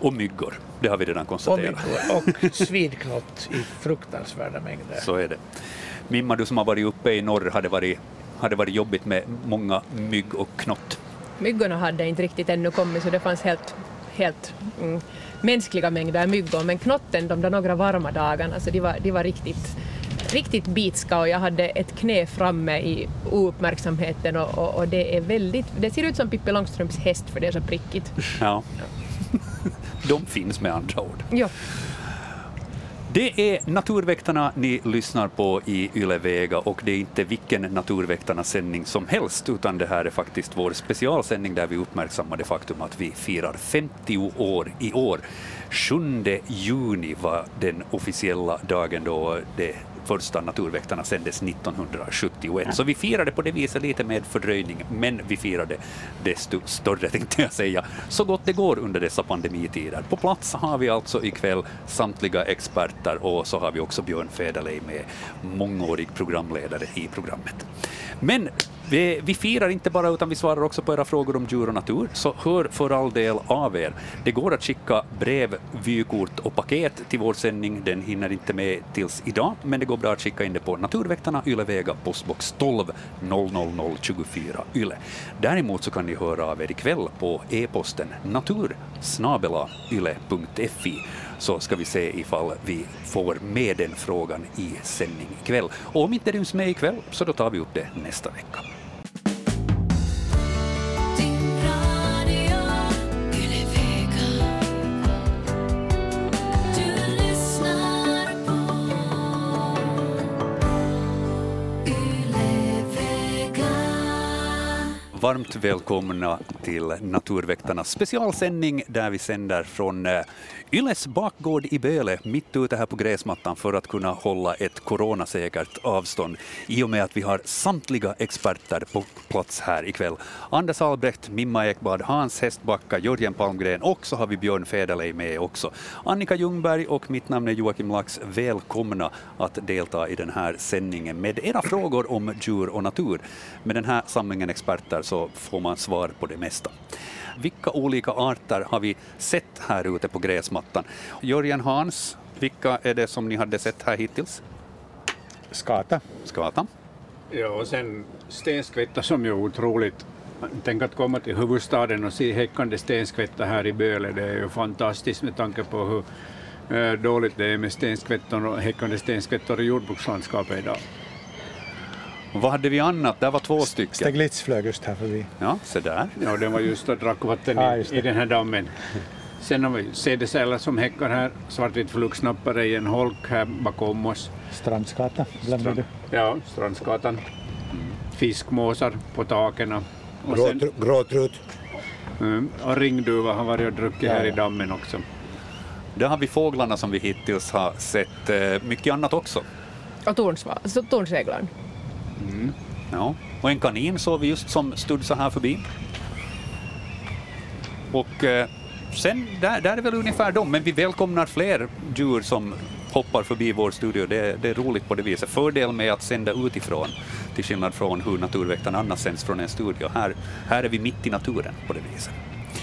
Och myggor, det har vi redan konstaterat. Och, myggor, och svidknott i fruktansvärda mängder. Så är det. Mimma, du som har varit uppe i norr, har det varit, har det varit jobbigt med många mygg och knott? Myggorna hade inte riktigt ännu kommit så det fanns helt, helt mm, mänskliga mängder myggor men knotten de där några varma dagarna så de var, de var riktigt riktigt bitska och jag hade ett knä framme i ouppmärksamheten och, och, och, det är väldigt, det ser ut som Pippi Långstrumps häst för det är så prickigt. Ja. (laughs) De finns med andra ord. Ja. Det är Naturväktarna ni lyssnar på i Yle Vega och det är inte vilken Naturväktarna-sändning som helst utan det här är faktiskt vår specialsändning där vi uppmärksammar det faktum att vi firar 50 år i år. 7 juni var den officiella dagen då det första Naturväktarna sändes 1971. Så vi firade på det viset lite med fördröjning, men vi firade desto större, (laughs) tänkte jag säga, så gott det går under dessa pandemitider. På plats har vi alltså ikväll samtliga experter och så har vi också Björn Federley med, mångårig programledare i programmet. Men vi, vi, firar inte bara utan vi svarar också på era frågor om djur och natur, så hör för all del av er. Det går att skicka brev, vykort och paket till vår sändning. Den hinner inte med tills idag, men det går bra att skicka in det på Naturväktarna, Ylevega, postbox 12 00024 Yle. Däremot så kan ni höra av er ikväll på e-posten natursnabelayle.fi så ska vi se ifall vi får med den frågan i sändning ikväll. Och om inte det ryms med ikväll så då tar vi upp det nästa vecka. Varmt välkomna till Naturväktarnas specialsändning där vi sänder från eh, Yles bakgård i Böle, mitt ute här på gräsmattan för att kunna hålla ett coronasäkert avstånd i och med att vi har samtliga experter på plats här ikväll. Anders Albrecht, Mimma Ekbad, Hans Hästbacka, Jörgen Palmgren och så har vi Björn Federley med också. Annika Ljungberg och mitt namn är Joakim Lax. Välkomna att delta i den här sändningen med era frågor om djur och natur. Med den här samlingen experter så får man svar på det mesta. Vilka olika arter har vi sett här ute på gräsmattan? Jörgen Hans, vilka är det som ni hade sett här hittills? Skata. Skata. Ja, och sen stenskvätta som ju är otroligt Tänk att komma till huvudstaden och se häckande stenskvätta här i Böle, det är ju fantastiskt med tanke på hur eh, dåligt det är med stenskvättor och häckande stenskvättor i jordbrukslandskapet idag. Vad hade vi annat? Där var två stycken. Steglitz flög just här förbi. Ja, se där. Ja, den var just och drack vatten i, i den här dammen. Sen har vi sädesärlar som häckar här, svartvit flugsnappare i en holk här bakom oss. Strandskata glömde du. Ja, Strandskatan. Fiskmåsar på taken. Gråtrut. Mm, och ringduva har varit och druckit ja. här i dammen också. Där har vi fåglarna som vi hittills har sett. Eh, mycket annat också. Och tornseglaren. Mm. Ja. Och en kanin såg vi just som studsade här förbi. Och eh, sen, där, där är väl ungefär de, men vi välkomnar fler djur som hoppar förbi vår studio. Det, det är roligt på det viset. Fördel med att sända utifrån, till skillnad från hur Naturväktarna annars sänds från en studio. Här, här är vi mitt i naturen på det viset.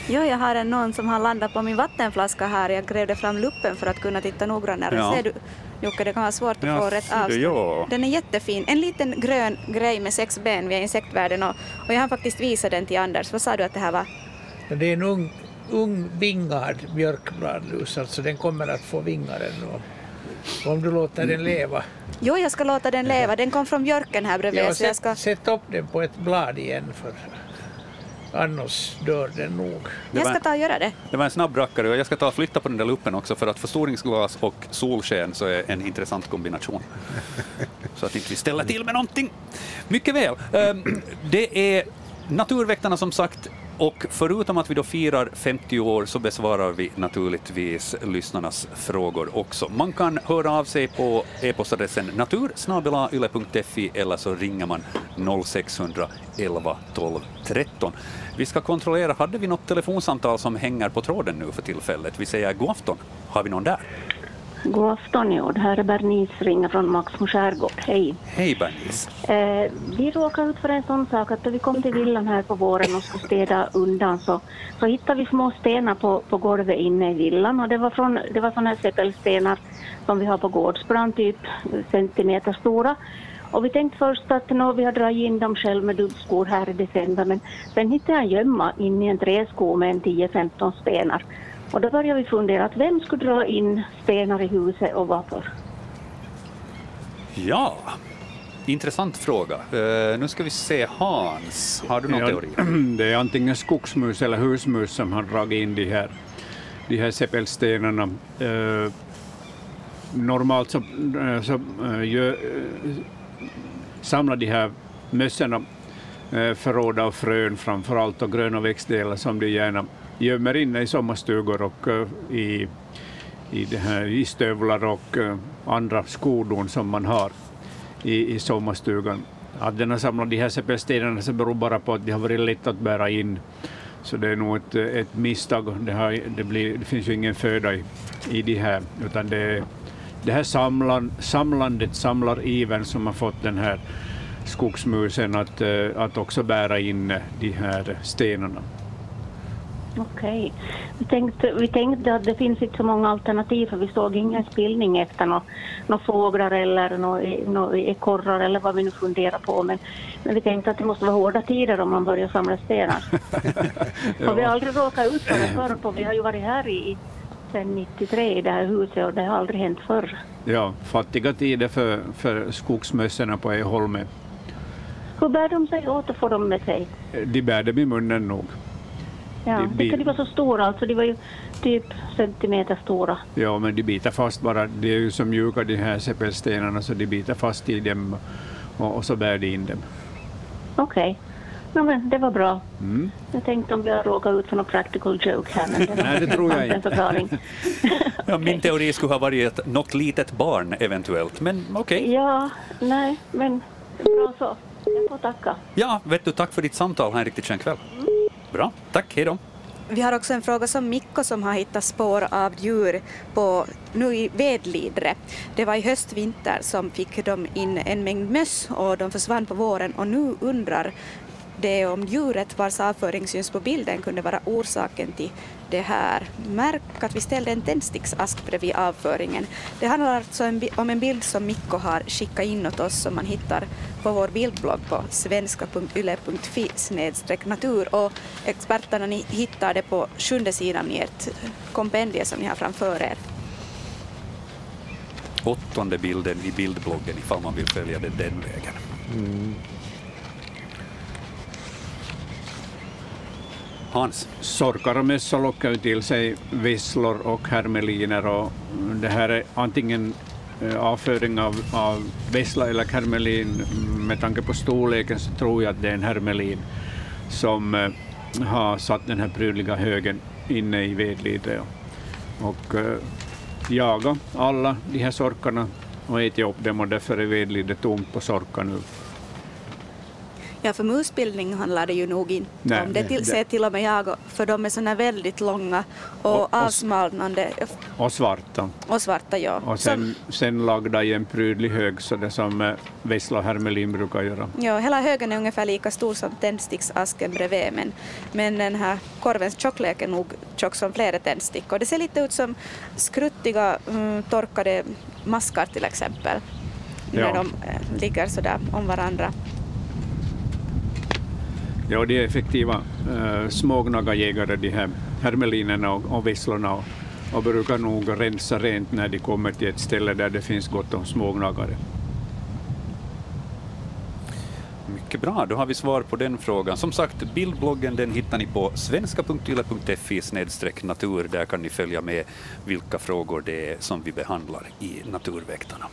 Ja, jag har en någon som har landat på min vattenflaska här. Jag grävde fram luppen för att kunna titta noggrannare. Ja. Ser du, Jocke, det kan vara svårt att ja, få rätt avstånd. Ja. Den är jättefin. En liten grön grej med sex ben via insektvärlden och, och jag har faktiskt visat den till Anders. Vad sa du att det här var? Det är en ung, ung vingad björkbladlus, alltså den kommer att få vingar ännu. Om du låter den leva. Jo, jag ska låta den leva. Den kom från björken här bredvid. Ja, så jag sätt, ska... sätt upp den på ett blad igen för annars dör den nog. Jag ska ta och göra det. Det var en snabb rackare och jag ska ta och flytta på den där luppen också för att förstoringsglas och solsken så är en intressant kombination. (laughs) Så att inte vi ställer till med någonting. Mycket väl. Ehm, Det är Naturväktarna som sagt och förutom att vi då firar 50 år så besvarar vi naturligtvis lyssnarnas frågor också. Man kan höra av sig på e-postadressen natursnabelayle.fi eller så ringer man 0600 11 12 13. Vi ska kontrollera, hade vi något telefonsamtal som hänger på tråden nu för tillfället? Vi säger god afton. Har vi någon där? God afton. Det här är Bernice ringer från Maxmo skärgård. Hej. Hej Bernice. Eh, vi råkade ut för en sån sak att när vi kom till villan här på våren och skulle städa undan så, så hittade vi små stenar på, på golvet inne i villan och det var, från, det var såna här seppelstenar som vi har på gårdsplan, typ centimeter stora. Och vi tänkte först att nå, vi har dragit in dem själv med dubbskor här i december men sen hittade jag en gömma in i en träsko med en 10-15 stenar. Och då började vi fundera att vem skulle dra in stenar i huset och varför? Ja, intressant fråga. Eh, nu ska vi se, Hans, har du någon Ja, teori? (clears throat) Det är antingen skogsmus eller husmus som har dragit in de här, de här seppelstenarna. Eh, normalt så, eh, så gör, samlar de här mössorna förråd av frön framför allt och gröna växtdelar som de gärna gömmer inne i sommarstugor och eh, i, i, det här, i stövlar och eh, andra skodon som man har i, i sommarstugan. Att den har samlat de här stenarna så beror bara på att de har varit lätt att bära in. Så det är nog ett, eh, ett misstag. Det, här, det, blir, det finns ju ingen föda i, i de här, utan det, är- det här samlan, samlandet samlarivern, som har fått den här skogsmusen att, att också bära in de här stenarna. Okej. Vi tänkte, vi tänkte att det finns inte så många alternativ för vi såg ingen spillning efter några nå fåglar eller några nå ekorrar eller vad vi nu funderar på. Men, men vi tänkte att det måste vara hårda tider om man börjar samla stenar. (laughs) Och vi har aldrig råkat ut för det förr, för vi har ju varit här i sedan 93 i det här huset och det har aldrig hänt förr. Ja, fattiga tider för, för skogsmössorna på Eholme. Hur bär de sig åt och får de med sig? De bär dem i munnen nog. Ja, vilka de var så stora alltså, de var ju typ centimeter stora. Ja, men de biter fast bara. De är ju så mjuka de här seppelstenarna så de biter fast i dem och, och så bär de in dem. Okej. Ja, men det var bra. Mm. Jag tänkte om vi har råkat ut för någon practical joke här. Men det, Nej, det tror jag inte. (laughs) Ja, min teori skulle ha varit något litet barn eventuellt, men okej. Ja, nej, men bra så. Jag får tacka. Ja, vet du, tack för ditt samtal. Ha en riktigt skön kväll. Bra, tack, hej då. Vi har också en fråga som Mikko som har hittat spår av djur på, nu i Vedlidre. Det var i höstvinter som fick de in en mängd möss och de försvann på våren och nu undrar det om djuret vars avföring syns på bilden kunde vara orsaken till det här. Märk att vi ställde en tändsticksask bredvid avföringen. Det handlar alltså om en bild som Mikko har skickat in åt oss som man hittar på vår bildblogg på svenska.yle.fi natur och experterna ni hittar det på sjunde sidan i ert kompendie som ni har framför er. Åttonde bilden i bildbloggen ifall man vill följa det den vägen. Hans? Sorkar och mössor lockar till sig visslor och hermeliner och det här är antingen eh, avföring av, av vissla eller hermelin. Med tanke på storleken så tror jag att det är en hermelin som eh, har satt den här prydliga högen inne i vedlidre och, jagar jaga alla de här sorkarna och ätit upp dem och därför är vedlidre tomt på sorkar nu. Ja, för musbildning handlar det ju nog inte Nej, om. Det till, ser till och med jag, för de är såna väldigt långa och, Och- och- avsmalnande Och svarta. och svarta. Ja. Och Som- sen, sen lagda i en prydlig hög, så det som eh, vissla och hermelin brukar göra. Ja, hela högen är ungefär lika stor som tändsticksasken bredvid men, men den här korvens tjocklek är nog tjock som flera tändstickor. Det ser lite ut som skruttiga mm, torkade maskar till exempel. Ja. När de eh, ligger sådär om varandra. Ja, de är effektiva eh, äh, smågnagarjägare, de här hermelinerna och, och visslorna. Och och brukar nog rensa rent när de kommer till ett ställe där det finns gott om smågnagare. Mycket bra, då har vi svar på den frågan. Som sagt, bildbloggen den hittar ni på svenska.yle.fi natur. Där kan ni följa med vilka frågor det är som vi behandlar i Naturväktarna.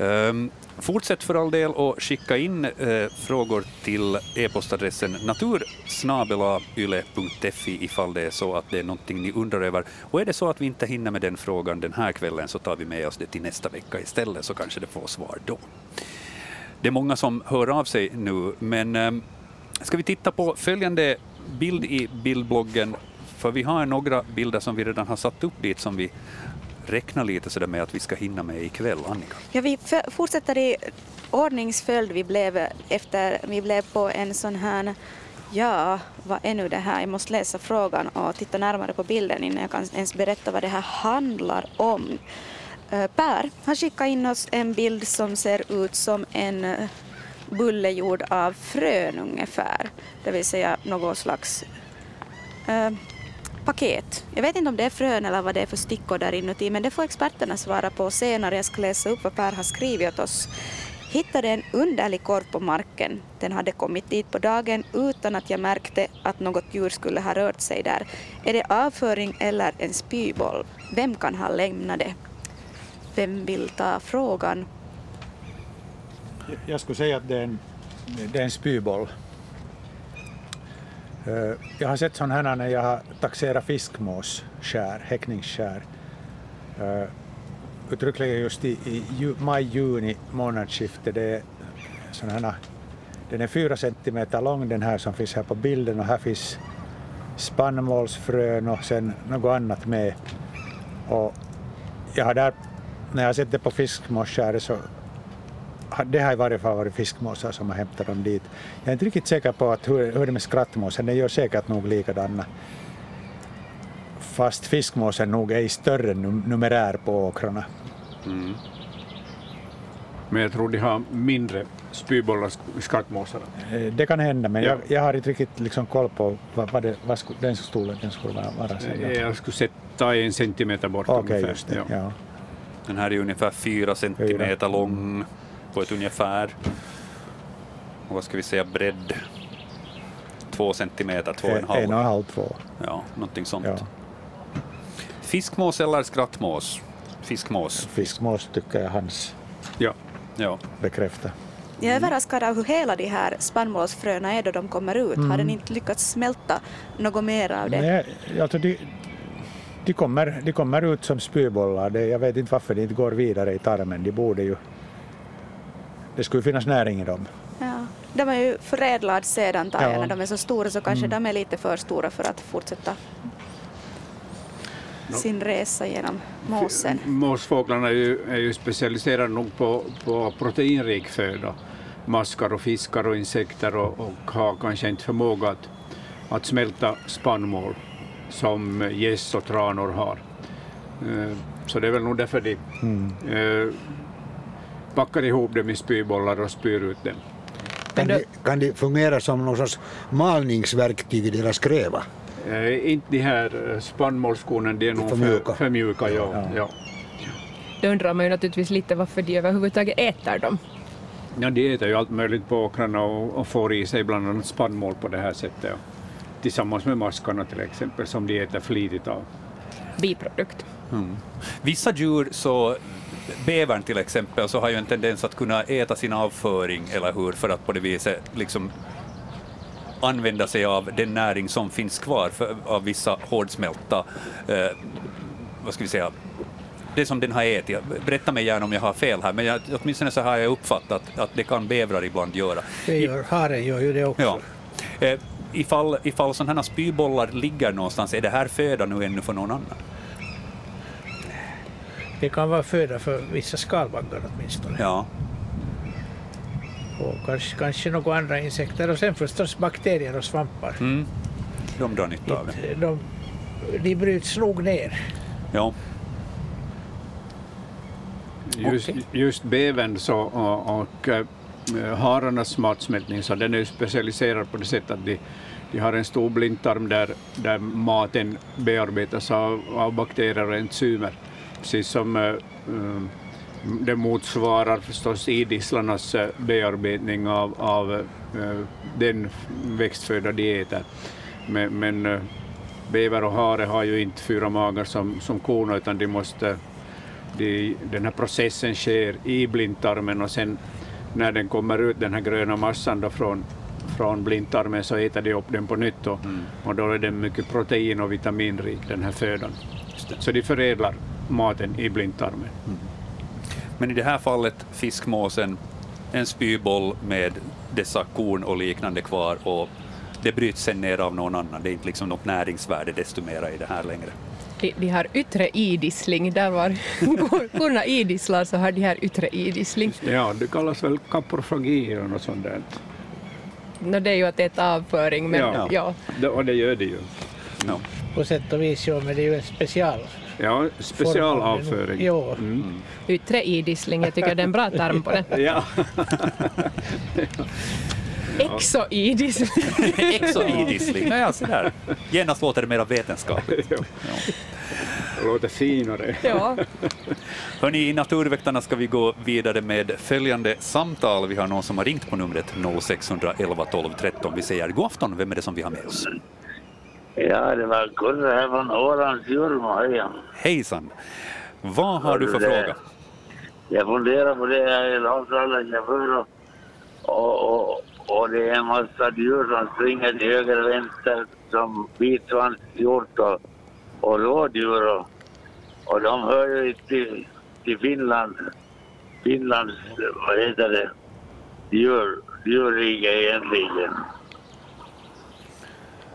Um, fortsätt för all del att skicka in uh, frågor till e-postadressen natursnabelayle.fi ifall det är så att det är någonting ni undrar över. Och är det så att vi inte hinner med den frågan den här kvällen så tar vi med oss det till nästa vecka istället så kanske det får svar då. Det är många som hör av sig nu, men um, ska vi titta på följande bild i bildbloggen för vi har några bilder som vi redan har satt upp dit som vi räkna lite sådär med att vi ska hinna med ikväll, Annika? Ja, vi fortsätter i ordningsföljd. Vi blev, efter, vi blev på en sån här Ja, vad är nu det här? Jag måste läsa frågan och titta närmare på bilden innan jag kan ens berätta vad det här handlar om. Eh, per har skickat in oss en bild som ser ut som en eh, bulle gjord av frön ungefär, det vill säga något slags äh, paket. Jag vet inte om det är frön eller vad det är för stickor där inuti, men det får experterna svara på senare. Jag ska läsa upp vad Per har skrivit åt oss. Hittade en underlig korv på marken. Den hade kommit dit på dagen utan att jag märkte att något djur skulle ha rört sig där. Är det avföring eller en spyboll? Vem kan ha lämnat det? Vem vill ta frågan? Jag skulle säga att det är en, det är en spyboll. Eh, jag har sett sådana här när jag har taxerat fiskmåsskär, häckningsskär. Eh, uttryckligen just i, i maj-juni månadsskifte. Det är sådana här, den är fyra centimeter lång den här som finns här på bilden och här finns spannmålsfrön och sen något annat med. Och jag har där, när jag har sett det på fiskmåsskäret så det har i varje fall varit fiskmåsar som har hämtat dem dit. Jag är inte riktigt säker på att hur, hur det är med skrattmåsen, den gör säkert nog likadana. Fast fiskmåsen nog är i större numerär på åkrarna. Mm. Men jag tror de har mindre spybollar, skrattmåsarna. Eh, det kan hända, men ja. jag, jag, har inte riktigt liksom koll på vad, vad, det, vad den storleken skulle vara. Jag skulle sätta en centimeter bort okay, ungefär. Det, ja. Ja. Den här är ungefär fyra centimeter lång på ett ungefär, och vad ska vi säga, bredd, två centimeter, två och en halv. En och en halv, två. Ja, någonting sånt. Ja. Fiskmås eller skrattmås? Fiskmås. Fiskmås tycker jag hans ja. Ja. bekräftar. Jag är överraskad av hur hela de här spannmålsfröna är då de kommer ut. Mm. Har den inte lyckats smälta något mer av det? Nej, alltså de, de, kommer, de kommer ut som spybollar. jag vet inte varför de inte går vidare i tarmen. De borde ju det skulle finnas näring i dem. Ja. De är ju förädlad sedan ja. när de är så stora så kanske mm. de är lite för stora för att fortsätta sin resa genom måsen. Måsfåglarna är ju, är ju specialiserade nog på, på proteinrik föda, maskar och fiskar och insekter och, och har kanske inte förmåga att, att smälta spannmål som gäss och tranor har. Eh, så det är väl nog därför de mm. Packar ihop dem i spybollar och spyr ut dem. Kan de, kan de fungera som någon sorts malningsverktyg i deras kräva? Eh, inte de här eh, spannmålskornen, de är nog för mjuka. För mjuka ja. Ja. ja. Då undrar man ju naturligtvis lite varför de överhuvudtaget äter dem. Ja, de äter ju allt möjligt på åkrarna och, och får i sig bland annat spannmål på det här sättet. Tillsammans med maskarna till exempel, som de äter flitigt av. Biprodukt. Mm. Vissa djur så bävern till exempel så har ju en tendens att kunna äta sin avföring, eller hur, för att på det viset liksom använda sig av den näring som finns kvar för, av vissa hårdsmälta, eh, vad ska vi säga, det som den har ätit. Berätta mig gärna om jag har fel här, men jag, åtminstone så har jag uppfattat att det kan bävrar ibland göra. Det gör, haren gör ju det också. Ja. Eh, ifall, ifall sådana här spybollar ligger någonstans, är det här föda nu ännu för någon annan? Det kan vara föda för vissa skalbaggar åtminstone. Ja. Och kanske, kanske några andra insekter och sen förstås bakterier och svampar. Mm. De drar nytta av det. De, de bryts nog ner. Ja. Just, okay. just bävern så, och, och äh, hararnas matsmältning så den är specialiserad på det sättet att de, de har en stor blindtarm där, där maten bearbetas av, av bakterier och enzymer, precis som uh, det motsvarar förstås idisslarnas bearbetning av, av uh, den växtföda de äter. Men, men bäver och hare har ju inte fyra magar som, som korna, utan de måste, de, den här processen sker i blindtarmen och sen när den kommer ut, den här gröna massan då från, från blindtarmen, så äter de upp den på nytt och, mm. och då är den mycket protein och vitaminrik, den här födan. Så de förädlar maten i blindtarmen. Mm. Men i det här fallet fiskmåsen, en spyboll med dessa korn och liknande kvar och det bryts sen ner av någon annan. Det är inte liksom något näringsvärde desto mera i det här längre. De, de har yttre idissling, där var (laughs) korna idisslar så har de här yttre idissling. Ja, det kallas väl kaprofagi eller något sånt där. No, det är ju att äta avföring, men ja. ja. Det, och det gör det ju. No. På sätt och vis, ja, men det är ju en special Ja, specialavföring. Ja. Mm. Yttre idissling, jag tycker det är en bra term på det. (laughs) ja. (laughs) Exoidisling. Exoidisling, (laughs) ja, sådär. Genast låter det mer vetenskapligt. Ja. Det låter finare. Ja. Hörni, i Naturväktarna ska vi gå vidare med följande samtal. Vi har någon som har ringt på numret 0611 12 13. Vi säger god afton, vem är det som vi har med oss? Ja, det var Kurre här från Ålands Jurmo. Hejsan. Vad har du för fråga? Jag funderar på det, jag är långtradarchaufför och, och, och det är en massa djur som springer till höger och vänster som vitsvanshjort och, och rådjur och, och de hör ju till, till Finland, Finlands, vad heter det, djur, djurrike egentligen.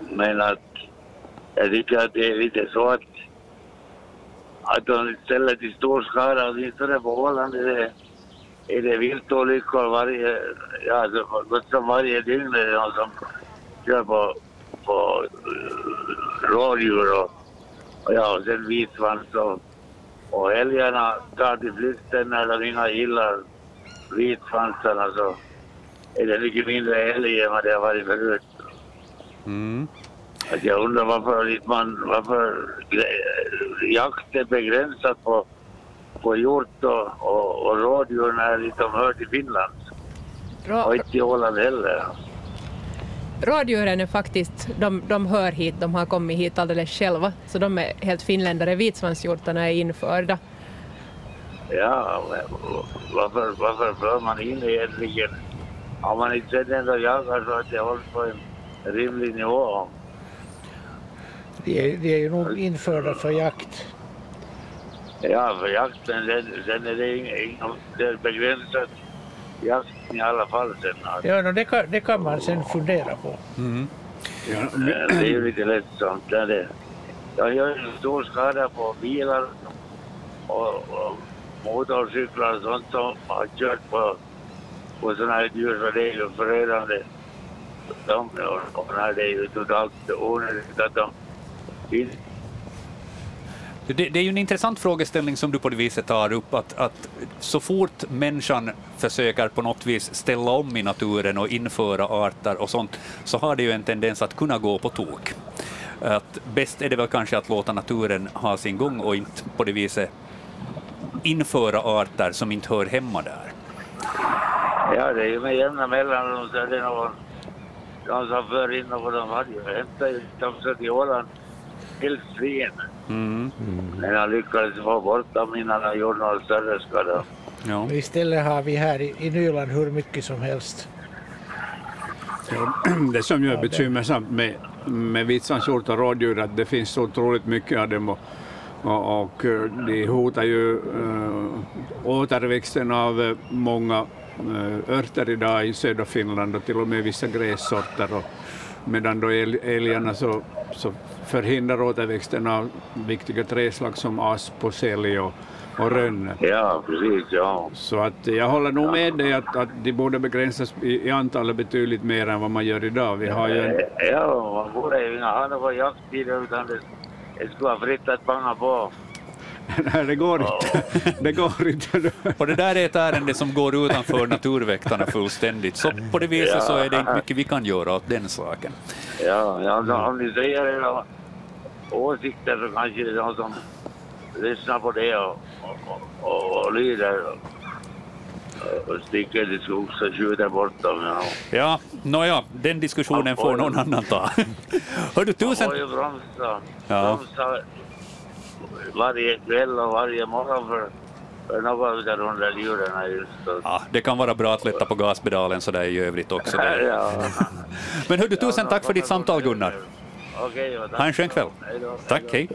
Men att jag tycker att det är lite så att, att de ställer till stor skada, åtminstone på Åland är det är det viltolyckor varje, ja, alltså, som varje dygn är det någon som kör på, på eh, rådjur och, och ja, och sen vitsvans och, och älgarna tar till flykten när de inga gillar vitsvansarna så är det mycket mindre älg än vad det har varit förut. Mm. Att jag undrar varför, man, varför jakt är begränsat på på hjort och, och, och rådjur när de hör till Finland. Rå... Och inte till Åland heller. Rådjuren är faktiskt, de, de hör hit, de har kommit hit alldeles själva, så de är helt finländare. Vitsvanshjortarna är införda. Ja, varför, varför för man in egentligen? Har man inte sett ändå jagar så att det hålls på en rimlig nivå? De är, de är ju nog införda för jakt. Ja, för jakten, sen, sen är det ingen, det är begränsat jakten i alla fall sen. Ja, no, det, kan, det kan man sen fundera på. Mm. Ja, det är ju lite lättsamt. Det det. Jag gör en stor skada på bilar och, och motorcyklar och sånt som har kört på, på sådana här djur så det är ju förödande. De, och när det är ju totalt onödigt att de det, det, är ju en intressant frågeställning som du på det viset tar upp, att, att så fort människan försöker på något vis ställa om i naturen och införa arter och sånt, så har det ju en tendens att kunna gå på tok. Att bäst är det väl kanske att låta naturen ha sin gång och inte på det viset införa arter som inte hör hemma där. Ja, det är ju med jämna mellanrum så är det någon, någon som för in något. De hade ju hämtat också till Åland vildsvin. Mm. Men han lyckades få bort dem innan han gjorde någon större skada. Ja. Istället har vi här i, i Nyland hur mycket som helst. (clears throat) Det som ju är bekymmersamt med, med vitsvanshjort och rådjur är att det finns så otroligt mycket av dem och, och, och eh, de hotar ju äh, återväxten av äh, många äh, örter idag i södra Finland och till och med vissa grässorter. Och, medan då älgarna så, så förhindrar återväxten av viktiga träslag som asp och sälj och, och rönne. Ja, precis. Ja. Så att jag håller nog med dig att, att de borde begränsas i, i antalet betydligt mer än vad man gör idag. Vi har ju en... Ja, man borde ju inte ha någon jakttider utan det, det skulle vara fritt att panga på. Nej, det går inte. Det går inte. Och det där är ett ärende som går utanför naturväktarna fullständigt, så på det viset ja. så är det inte mycket vi kan göra åt den saken. Ja, ja om ni säger era åsikter så kanske det är någon som lyssnar på det och, och, och, och lyder och sticker till skogs och skjuter bort dem. Ja, ja nåja, den diskussionen får någon annan ta. Hör du, tusen... Man får ju bromsa, ja. bromsa varje kväll och varje morgon för, för något av de där djuren just. Ja, det kan vara bra att lätta på gaspedalen så där i övrigt också. (laughs) ja. Men hör du, tusen tack för ditt samtal Gunnar. Okej, ha en skön kväll. Tack, hej.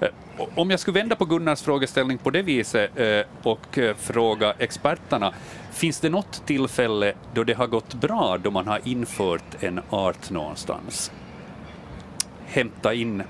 Eh, om jag skulle vända på Gunnars frågeställning på det viset eh, och eh, fråga experterna, finns det något tillfälle då det har gått bra då man har infört en art någonstans? Hämta in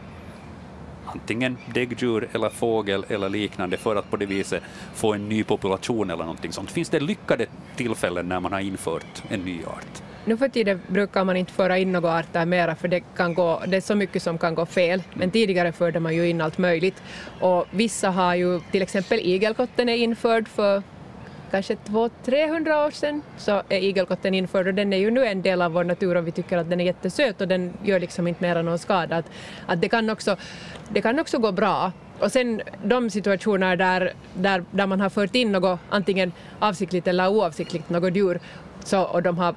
antingen däggdjur eller fågel eller liknande för att på det viset få en ny population eller någonting sånt. Finns det lyckade tillfällen när man har infört en ny art? Nu för tiden brukar man inte föra in några arter mera för det, kan gå, det är så mycket som kan gå fel. Men tidigare förde man ju in allt möjligt. Och vissa har ju, till exempel igelkotten är införd för kanske 200-300 år sedan så är igelkotten införd och den är ju nu en del av vår natur och vi tycker att den är jättesöt och den gör liksom inte mera någon skada. Att, att det, kan också, det kan också gå bra. Och sen de situationer där, där, där man har fört in något, antingen avsiktligt eller oavsiktligt, något djur så, och de har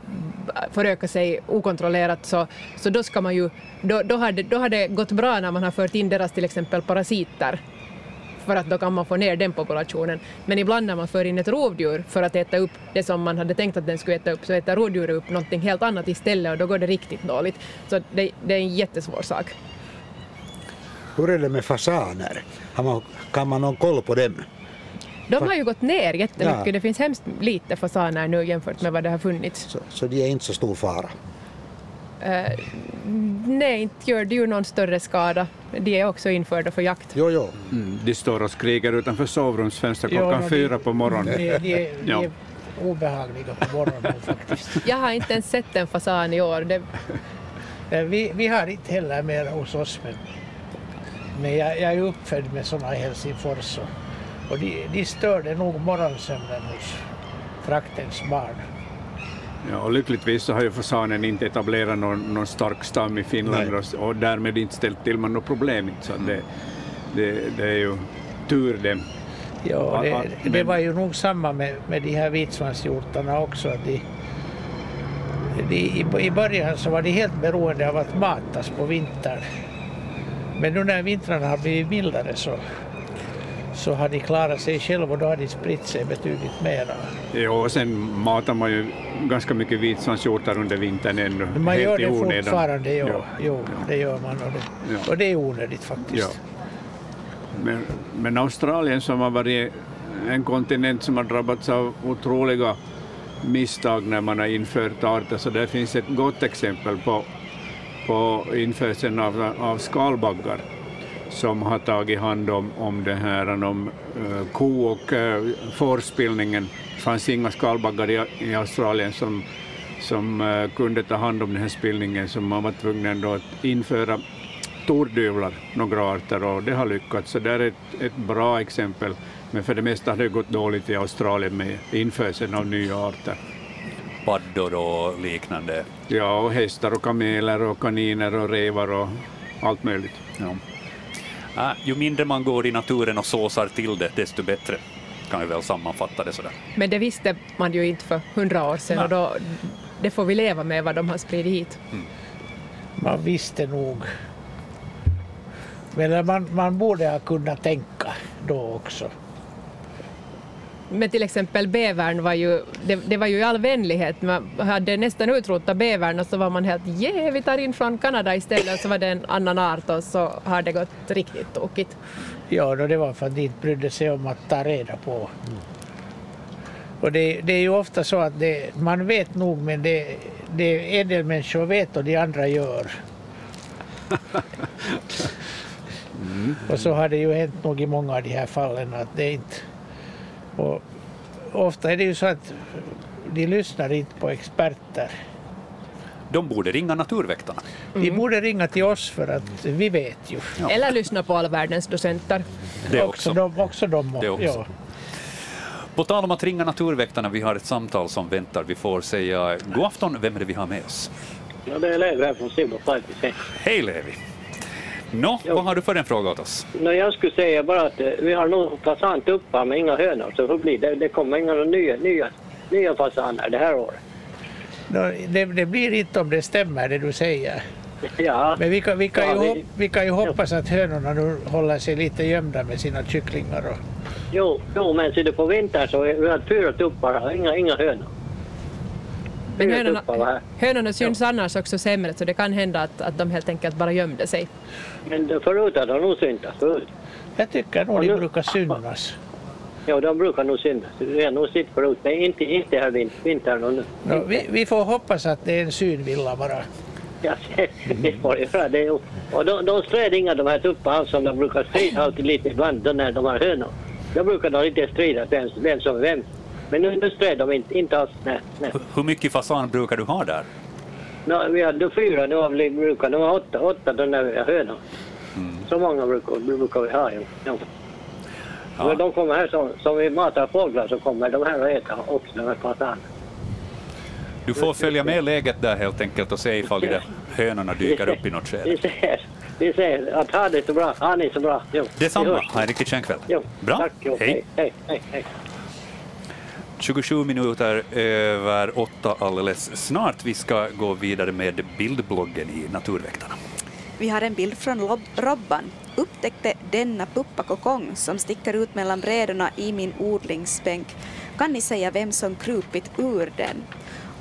förökat sig okontrollerat så, så då ska man ju, då, då, har det, då har det gått bra när man har fört in deras till exempel parasiter för att då kan man få ner den populationen. Men ibland när man för in ett rovdjur för att äta upp det som man hade tänkt att den skulle äta upp så äter rovdjuret upp någonting helt annat istället och då går det riktigt dåligt. Så det, det är en jättesvår sak. Hur är det med fasaner? kan man ha koll på dem? De har ju gått ner jättemycket. Ja. Det finns hemskt lite fasaner nu jämfört med vad det har funnits. Så, så de är inte så stor fara? Uh, nej, inte gör det ju någon större skada. De är också införda för jakt. Jo, jo. Mm, de står och skriker utanför sovrumsfönstret klockan jo, fyra på morgonen. De, de, de är obehagliga på morgonen (laughs) faktiskt. Jag har inte ens sett en fasan i år. Det... Vi, vi har inte heller mer hos oss, men, men jag, jag är uppfödd med sådana i Helsingfors. Och och de, de störde nog morgonsömnen hos traktens barn. Ja, och lyckligtvis så har ju fasanen inte etablerat någon, någon stark stam i Finland och, och, därmed inte ställt till med något problem. Så det, det, det är ju tur det. Ja, det, det var ju nog samma med, med de här vitsvanshjortarna också. De, de, i, I början så var de helt beroende av att matas på vintern. Men nu när vintrarna har blivit mildare så så har de klarat sig själva och då har de spritt sig betydligt mera. Ja, och sen matar man ju ganska mycket vitsvanshjortar under vintern ännu. Man gör det onödan. fortfarande, jo, ja. jo, det gör man och det, ja. och det är onödigt faktiskt. Ja. Men, men Australien som har varit en kontinent som har drabbats av otroliga misstag när man har infört arter, så där finns ett gott exempel på, på införseln av, av skalbaggar som har tagit hand om, om det här om uh, ko och uh, fårspillningen. Det fanns inga skalbaggar i, i Australien som, som uh, kunde ta hand om den här spillningen, så man var tvungen att införa tordyvlar, några arter, och det har lyckats. Så det är ett, ett bra exempel, men för det mesta har det gått dåligt i Australien med införseln av nya arter. Paddor och liknande? Ja, och hästar och kameler och kaniner och rävar och allt möjligt. Ja. Äh, ju mindre man går i naturen och såsar till det, desto bättre kan vi väl sammanfatta det sådär. Men det visste man ju inte för hundra år sedan Nej. och då, det får vi leva med vad de har spridit hit. Mm. Man visste nog. Men man, man borde ha kunnat tänka då också med till exempel bävern var ju, det, det, var ju i all vänlighet, man hade nästan utrotat bävern och så var man helt yeah, vi tar in från Kanada istället och så var det en annan art och så har det gått riktigt tokigt. Ja, då det var för att de inte brydde sig om att ta reda på. Mm. Och det, det, är ju ofta så att det, man vet nog men det, det en del människor vet och de andra gör. (laughs) Mm. Och så har det ju hänt nog i många av de här fallen att det inte och ofta är det ju så att de lyssnar inte på experter. de borde ringa naturväktarna. Mm. De borde ringa till oss för att vi vet ju. Ja. Eller lyssna på alla världens docenter. Det också. också de, också de, det också. Ja. På tal om att ringa naturväktarna, vi har ett samtal som väntar. Vi får säga god afton, vem är det vi har med oss? Ja, det är Levi här från Simon Hej Levi! Nå, vad har du för en fråga åt oss? No, jag skulle säga bara att eh, vi har nog fasantuppar men inga hönor, så hur blir det? Det kommer inga nya, nya, nya fasaner det här året. No, det, det, blir inte om det stämmer det du säger. (laughs) Ja. Men vi kan, vi kan, ja, ju, vi... vi kan ju hoppas att hönorna nu håller sig lite gömda med sina kycklingar. Och... Jo, jo, men ser du på vintern så är vi har fyra tuppar, inga, inga hönor. Men hönorna, hönorna syns ja. annars också sämre så det kan hända att, att de helt enkelt bara gömde sig. Men förut har de nog syntats förut. Jag tycker nog de brukar synas. Ja, de brukar nog synas. Det har nog sett förut, men inte, inte här vintern och nu. No, vi, vi, får hoppas att det är en synvilla bara. Ja, (laughs) det får. Det och de, de sträder inga de här tupparna som de brukar strida alltid lite ibland när de har hönor. Då brukar de inte strida vem, vem som är vem. Men nu, nu stred de inte, inte alls. Nej, nej. Hur mycket fasan brukar du ha där? No, vi hade fyra, har vi brukar, nu har åtta, åtta den där hönor. Mm. Så många brukar, brukar vi ha. Ja. Ja. De kommer här som, som vi matar fåglar så kommer de här och äter också de här fasanerna. Du får följa med läget där helt enkelt och se ifall de hönorna dyker upp i något skede. Vi ser, vi ser att ha det så bra, ha ni så bra. Jo, Detsamma, ha en riktigt skön kväll. Jo, bra, tack, jo, hej. hej, hej, hej. 27 minuter över åtta alldeles snart. Vi ska gå vidare med bildbloggen i Naturväktarna. Vi har en bild från Robban. Upptäckte denna puppakokong som sticker ut mellan brädorna i min odlingsbänk. Kan ni säga vem som krupit ur den?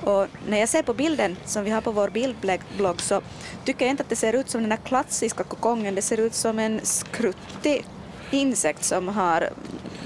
Och när jag ser på bilden som vi har på vår bildblogg så tycker jag inte att det ser ut som den här klassiska kokongen. Det ser ut som en skruttig insekt som har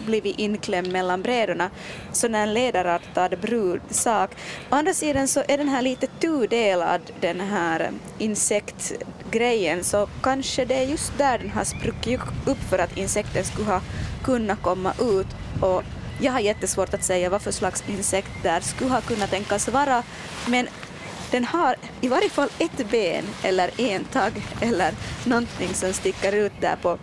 blivit inklämd mellan brädorna. Sån en ledarartad brudsak. Å andra sidan så är den här lite tudelad den här eh, insektgrejen så kanske det är just där den har spruckit upp för att insekten skulle ha kunnat komma ut och jag har jättesvårt att säga vad för slags insekt där skulle ha kunnat tänkas vara men den har i varje fall ett ben eller en tagg eller någonting som sticker ut där på,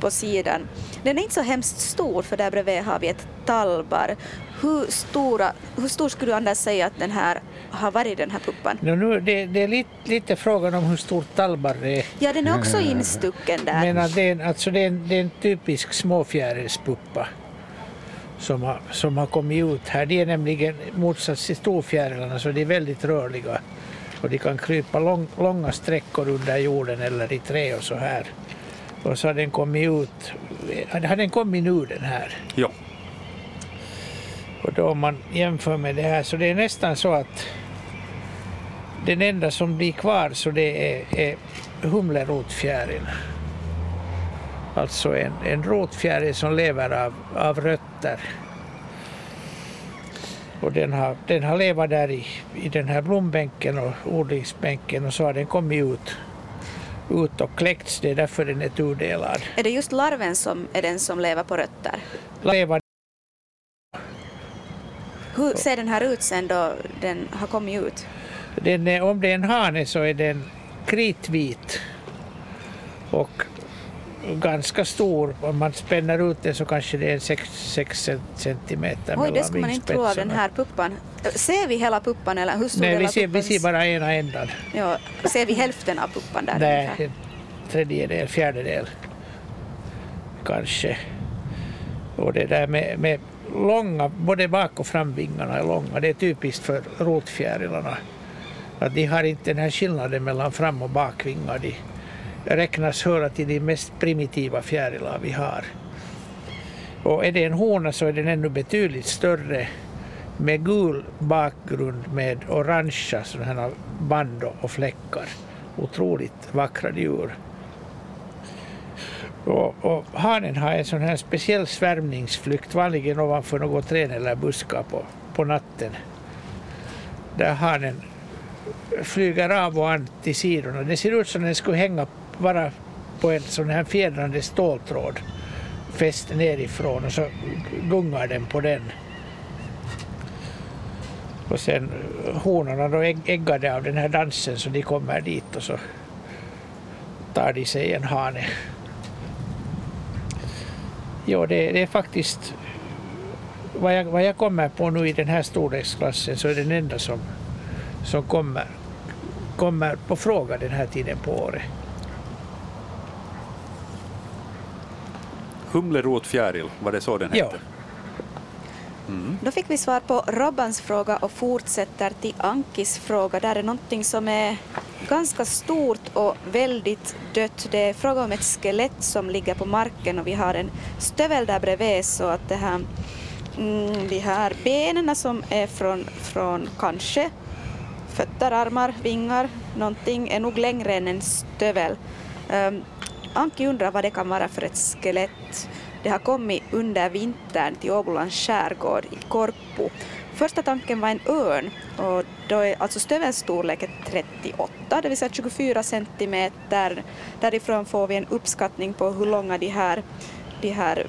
på sidan. Den är inte så hemskt stor för där bredvid har vi ett tallbar. Hur, stora, hur stor skulle du Anders säga att den här har varit den här puppan? No, nu, det, det är lite, lite frågan om hur stor tallbar det är. Ja, den är också instucken där. Men att det, är, alltså det, är en, det är en typisk småfjärilspuppa som har, som har kommit ut här. De är nämligen motsats till storfjärilarna så de är väldigt rörliga och de kan krypa lång, långa sträckor under jorden eller i trä och så här. Och så har den kommit ut, har den kommit nu den här? Ja. Och då om man jämför med det här så det är nästan så att den enda som blir kvar så det är, är humlerotfjärilen. Alltså en, en rotfjäril som lever av, av rötter. Och den har, den har levat där i, i den här blombänken och odlingsbänken och så har den kommit ut ut och kläckts. Det är därför den är tudelad. Är det just larven som är den som lever på rötter? Lever. Hur ser den här ut sen då den har kommit ut? Den är, om det är en hane så är den kritvit och ganska stor. Om man spänner ut den så kanske det är 6 centimeter Oj, det skulle man inte tro av den här puppan. Ser vi hela puppan eller hur stor Nej, vi ser, vi ser bara ena ändan. Ja, ser vi hälften av puppan där? Nej, en tredjedel, fjärdedel kanske. Och det där med, med långa, både bak och framvingarna är långa, det är typiskt för rotfjärilarna. Att de har inte den här skillnaden mellan fram och bakvingar. De räknas höra till de mest primitiva fjärilar vi har. Och är det en hona så är den ännu betydligt större med gul bakgrund med orangea sådana band och fläckar. Otroligt vackra djur. Och, och hanen har en sån här speciell svärmningsflykt, vanligen ovanför något träd eller buskar på, på natten. Där hanen flyger av och an till sidorna. Det ser ut som den skulle hänga bara på en sån här fjädrande ståltråd fäst nerifrån och så gungar den på den. Och sen honorna då äggade av den här dansen så de kommer dit och så tar de sig en hane. Jo, det, det är faktiskt vad jag, vad jag kommer på nu i den här storleksklassen så är den enda som, som kommer, kommer på fråga den här tiden på året. Humlerot fjäril, var det så den hette? Ja. Mm. Då fick vi svar på Robbans fråga och fortsätter till Ankis fråga. Där är någonting som är ganska stort och väldigt dött. Det är fråga om ett skelett som ligger på marken och vi har en stövel där bredvid så att det här, mm, de här benen som är från, från kanske fötter, armar, vingar, någonting är nog längre än en stövel. Um, Anki undrar vad det kan vara för ett skelett. Det har kommit under vintern till Åbolands skärgård i Korpo. Första tanken var en örn och då är alltså stövelns storlek 38, det vill säga 24 centimeter. Därifrån får vi en uppskattning på hur långa de här, de här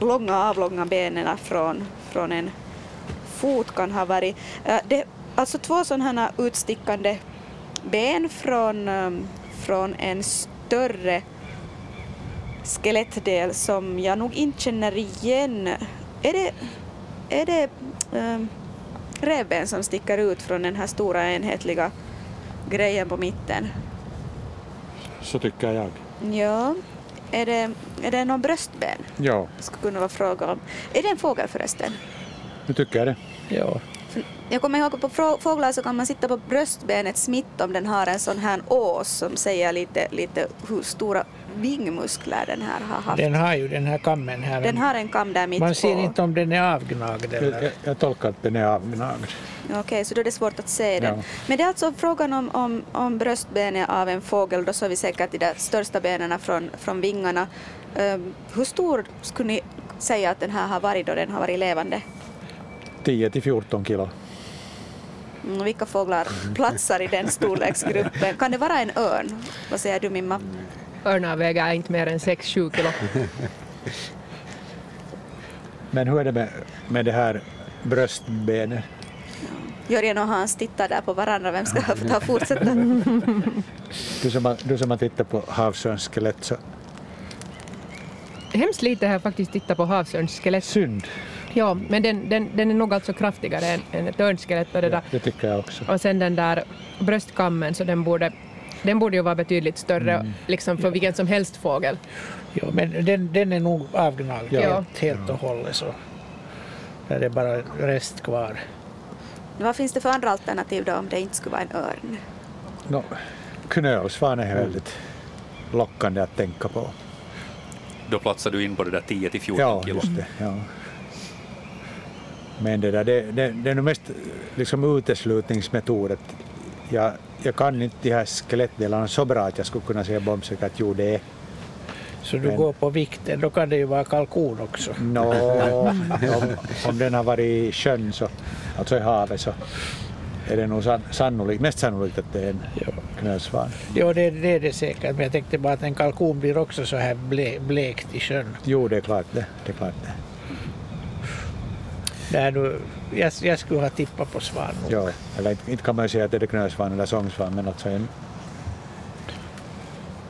långa avlånga benen från, från en fot kan ha varit. Eh, det, alltså två sådana här utstickande ben från, eh, från en större skelettdel som jag nog inte känner igen. Är det, är det äh, revben som sticker ut från den här stora enhetliga grejen på mitten? Så tycker jag. Ja. Är det, är det någon bröstben? Ja. Det skulle kunna vara fråga om. Är det en fågel förresten? Nu tycker jag det. Ja. Jag kommer ihåg att på fåglar så kan man sitta på bröstbenet smitt om den har en sån här ås som säger lite, lite hur stora vingmuskler den här har haft. Den har ju den här kammen här. Den har en kam där mitt Man ser på. inte om den är avgnagd eller? Jag, jag tolkar att den är avgnagd. Okej, okay, så då är det svårt att se den. Ja. Men det är alltså frågan om, om, om bröstbenet av en fågel, då så vi säkert de största benen från, från vingarna. Um, hur stor skulle ni säga att den här har varit då den har varit levande? 10 till 14 kilo. Mm, vilka fåglar platsar i den storleksgruppen? Kan det vara en örn? Vad säger du Mimma? Örnar väger inte mer än 6-7 kilo. (laughs) Men hur är det med, med det här bröstbenet? Jörgen och Hans tittar där på varandra, vem ska ta fortsätta? (laughs) du, som har, du som har tittat på havsörns skelett så... Hemskt lite har jag faktiskt tittat på havsörns skelett. Synd. Ja, men den, den, den är nog alltså kraftigare än, än ett örnskelett. det, ja, det tycker jag också. Och sen den där bröstkammen, så den borde den borde ju vara betydligt större mm. liksom för vilken som helst fågel. Ja, men den, den är nog avgnagd ja. helt och hållet så. Där är bara rest kvar. Vad finns det för andra alternativ då om det inte skulle vara en örn? No, knölsvan är väldigt lockande att tänka på. Då platsar du in på det där 10 till 14 ja, kilo. Just det, ja. Men det, där, det, det, det är nog mest liksom uteslutningsmetod jag, jag kan inte de här skelettdelarna så bra att jag skulle kunna säga bombsäkert att jo det är. Så du Men, går på vikten, då kan det ju vara kalkon också. No, om, om den har varit i sjön, så, alltså i havet, så är det nog sannolikt, mest sannolikt att det är en knölsvan. Jo, det, det, är det säkert, men jag tänkte bara att en kalkon blir också så här ble, blekt i sjön. Jo, det är klart det. det, är klart det. Nej, nu, jag, jag skulle ha tippat på svan. Ja, eller inte, inte kan man ju säga att det är knölsvan eller sångsvan, men alltså en...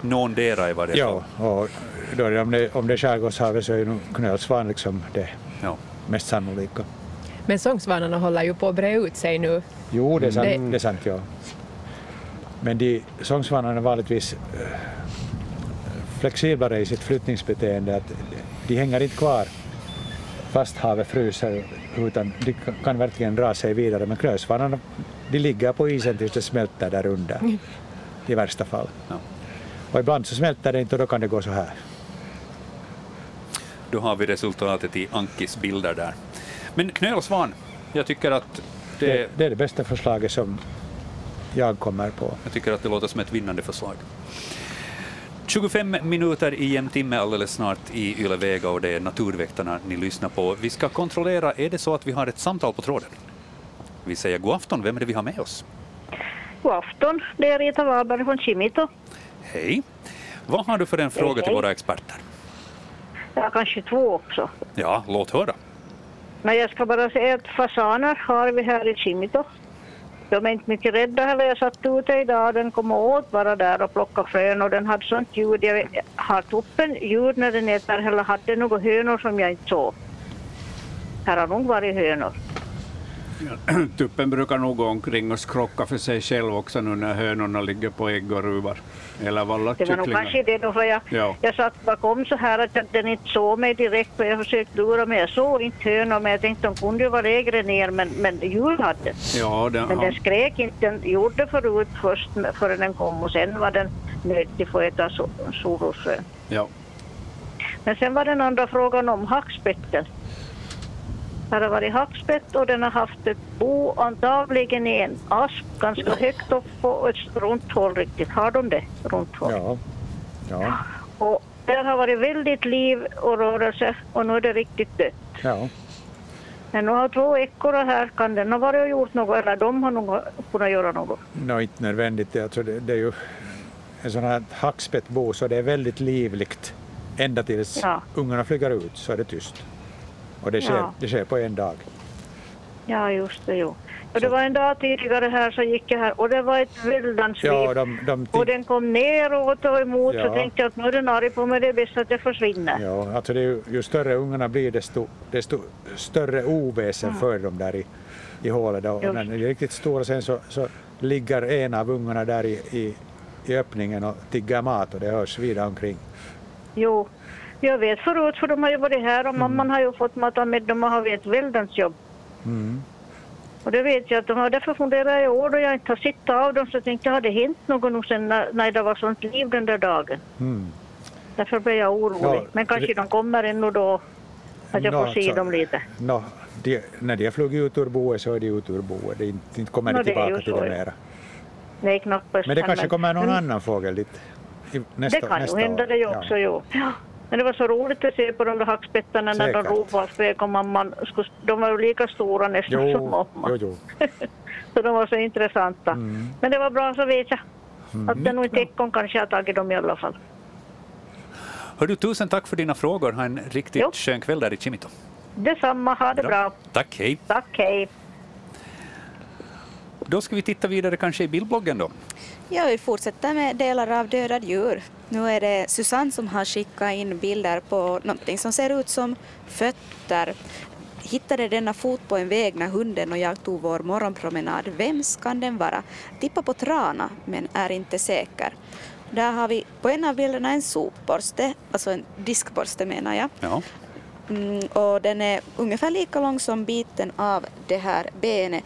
Någondera i varje fall. Ja, och då om, det, om det är skärgårdshavet så är ju knölsvan liksom det ja. mest sannolika. Men sångsvanarna håller ju på att bre ut sig nu. Jo, det är sant, det... Det är sant ja. Men de sångsvanarna är vanligtvis äh, flexiblare i sitt flyttningsbeteende, att de hänger inte kvar fast havet fryser utan de kan verkligen dra sig vidare. Men knölsvanarna de ligger på isen tills det smälter där under mm. (laughs) i värsta fall. Ja. Och ibland så smälter det inte och då kan det gå så här. Då har vi resultatet i Ankis bilder där. Men knölsvan, jag tycker att det... det... Det är det bästa förslaget som jag kommer på. Jag tycker att det låter som ett vinnande förslag. 25 minuter i en timme alldeles snart i Yle Vega och det är Naturväktarna ni lyssnar på. Vi ska kontrollera, är det så att vi har ett samtal på tråden? Vi säger god afton, vem är det vi har med oss? God afton, det är Rita Wahlberg från Kimito. Hej. Vad har du för en fråga hej, till våra experter? Ja, kanske två också. Ja, låt höra. Men jag ska bara säga att fasaner har vi här i Kimito. De är inte mycket rädda heller. Jag satt ute idag den kom åt bara där och plockade frön och den hade sånt ljud. Jag har tuppen ljud när den äter eller hade några hönor som jag inte såg. Här har nog varit hönor. (clears throat) Tuppen brukar nog gå omkring och skrocka för sig själv också nu när hönorna ligger på ägg och ruvar. Eller valla Det var nog kanske det då, för jag, Ja. jag satt bakom så här att den inte såg mig direkt och jag försökte lura mig. Jag såg inte hönor men jag tänkte de kunde ju vara lägre ner men, men djur hade. Ja, den, Men den skrek inte, den gjorde förut först före den kom och sen var den nötig för att äta so- ja. Men sen var den andra frågan om hackspetten. Här har varit hackspett och den har haft ett bo antagligen i en asp ganska högt upp på ett runt håll riktigt. Har de det? Runt håll? Ja. ja. Och där har varit väldigt liv och rörelse och nu är det riktigt dött. ja. Men nu har två ekorrar här, kan den ha varit och gjort något eller de har nog kunnat göra något? Nå, inte nödvändigt. Alltså det, det är ju en sån här hackspettbo så det är väldigt livligt ända tills Ja. ungarna flyger ut så är det tyst. Och det sker, Ja. det sker på en dag. Ja, just det, jo. Och det var en dag tidigare här så gick jag här och det var ett väldans liv. Ja, de, de, Och den kom neråt och emot så Ja. tänkte jag att nu är den arg på mig, det är bäst att jag försvinner. ja, alltså det är ju, ju större ungarna blir desto, desto större oväsen Mm. för dem där i, i hålet. Och Just. när de är riktigt stora sen så, så ligger en av ungarna där i, i, i öppningen och tiggar mat och det hörs vida omkring. Jo, jag vet förut för de har ju varit här Mm. och mamman har ju fått mata med dem och har ett väldans jobb. Mm. Och det vet jag att de har, därför funderar jag i år då jag inte har sett av dem så tänkte jag, har det hänt något nu sen när, när det var sånt liv den där dagen? Mm. Därför blev jag orolig. Ja, Men kanske det- de kommer ännu då, att jag Nå, får se alltså, dem lite. Nå, de, när de har flugit ut ur boet så är de ut ur boet. Det inte, inte kommer Nå, de det tillbaka ju till så, det ja. mera. Nej, knappast. Men det kanske kommer någon men- annan fågel dit nästa, det kan nästa ju hända år. det ju också, jo. Ja. Men det var så roligt att se på de där hackspettarna när de ropade på väg och mamman de var ju lika stora nästan som Jo, mamma. jo, jo. (laughs) Så de var så intressanta. Mm. Men det var bra så vet jag. Mm. Att det nog inte ekon kanske har tagit dem i alla fall. Hördu, tusen tack för dina frågor. Ha en riktigt Jo. skön kväll där i Kimito. Detsamma, ha det bra. Tack, hej. Tack, hej. Då ska vi titta vidare kanske i bildbloggen då. Ja, vi fortsätter med delar av dödade djur. Nu är det Susanne som har skickat in bilder på någonting som ser ut som fötter. Hittade denna fot på en väg när hunden och jag tog vår morgonpromenad. Vems kan den vara? Tippa på trana, men är inte säker. Där har vi på en av bilderna en sopborste, alltså en diskborste menar jag. Ja. Mm, och den är ungefär lika lång som biten av det här benet.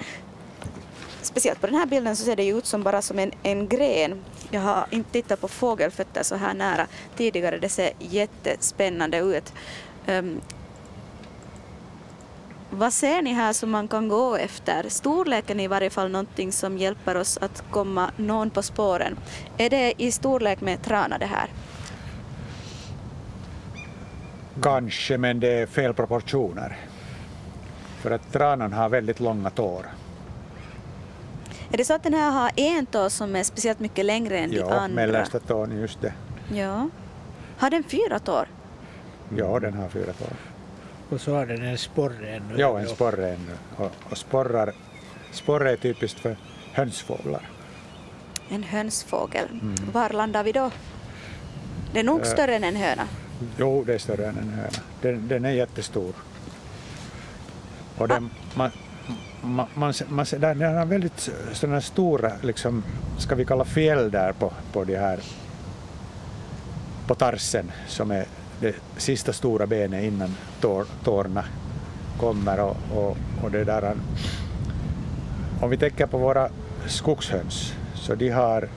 Speciellt på den här bilden så ser det ju ut som bara som en, en gren. Jag har inte tittat på fågelfötter så här nära tidigare. Det ser jättespännande ut. Um, vad ser ni här som man kan gå efter? Storleken är i varje fall någonting som hjälper oss att komma någon på spåren. Är det i storlek med trana det här? Kanske, men det är fel proportioner. För att tranan har väldigt långa tår. Är det så att den här har en tå som är speciellt mycket längre än de Ja, andra? mellersta tån, just det. Ja. Har den fyra tår? Ja, den har fyra tår. Och så har den en sporre ännu. Ja, en sporre ännu. Och, och sporrar, sporre är typiskt för hönsfåglar. En hönsfågel. Mm. Var landar vi då? Det är nog större än en höna. Jo, det är större än en höna. Den, den är jättestor. Och den, man, man, man, man, där, den har väldigt eh, sådana stora, liksom, ska vi kalla fjäll där på, på det här på tarsen som är det sista stora benet innan tår, tårna kommer och, och, och det där. Eh, om vi tänker på våra skogshöns så de har,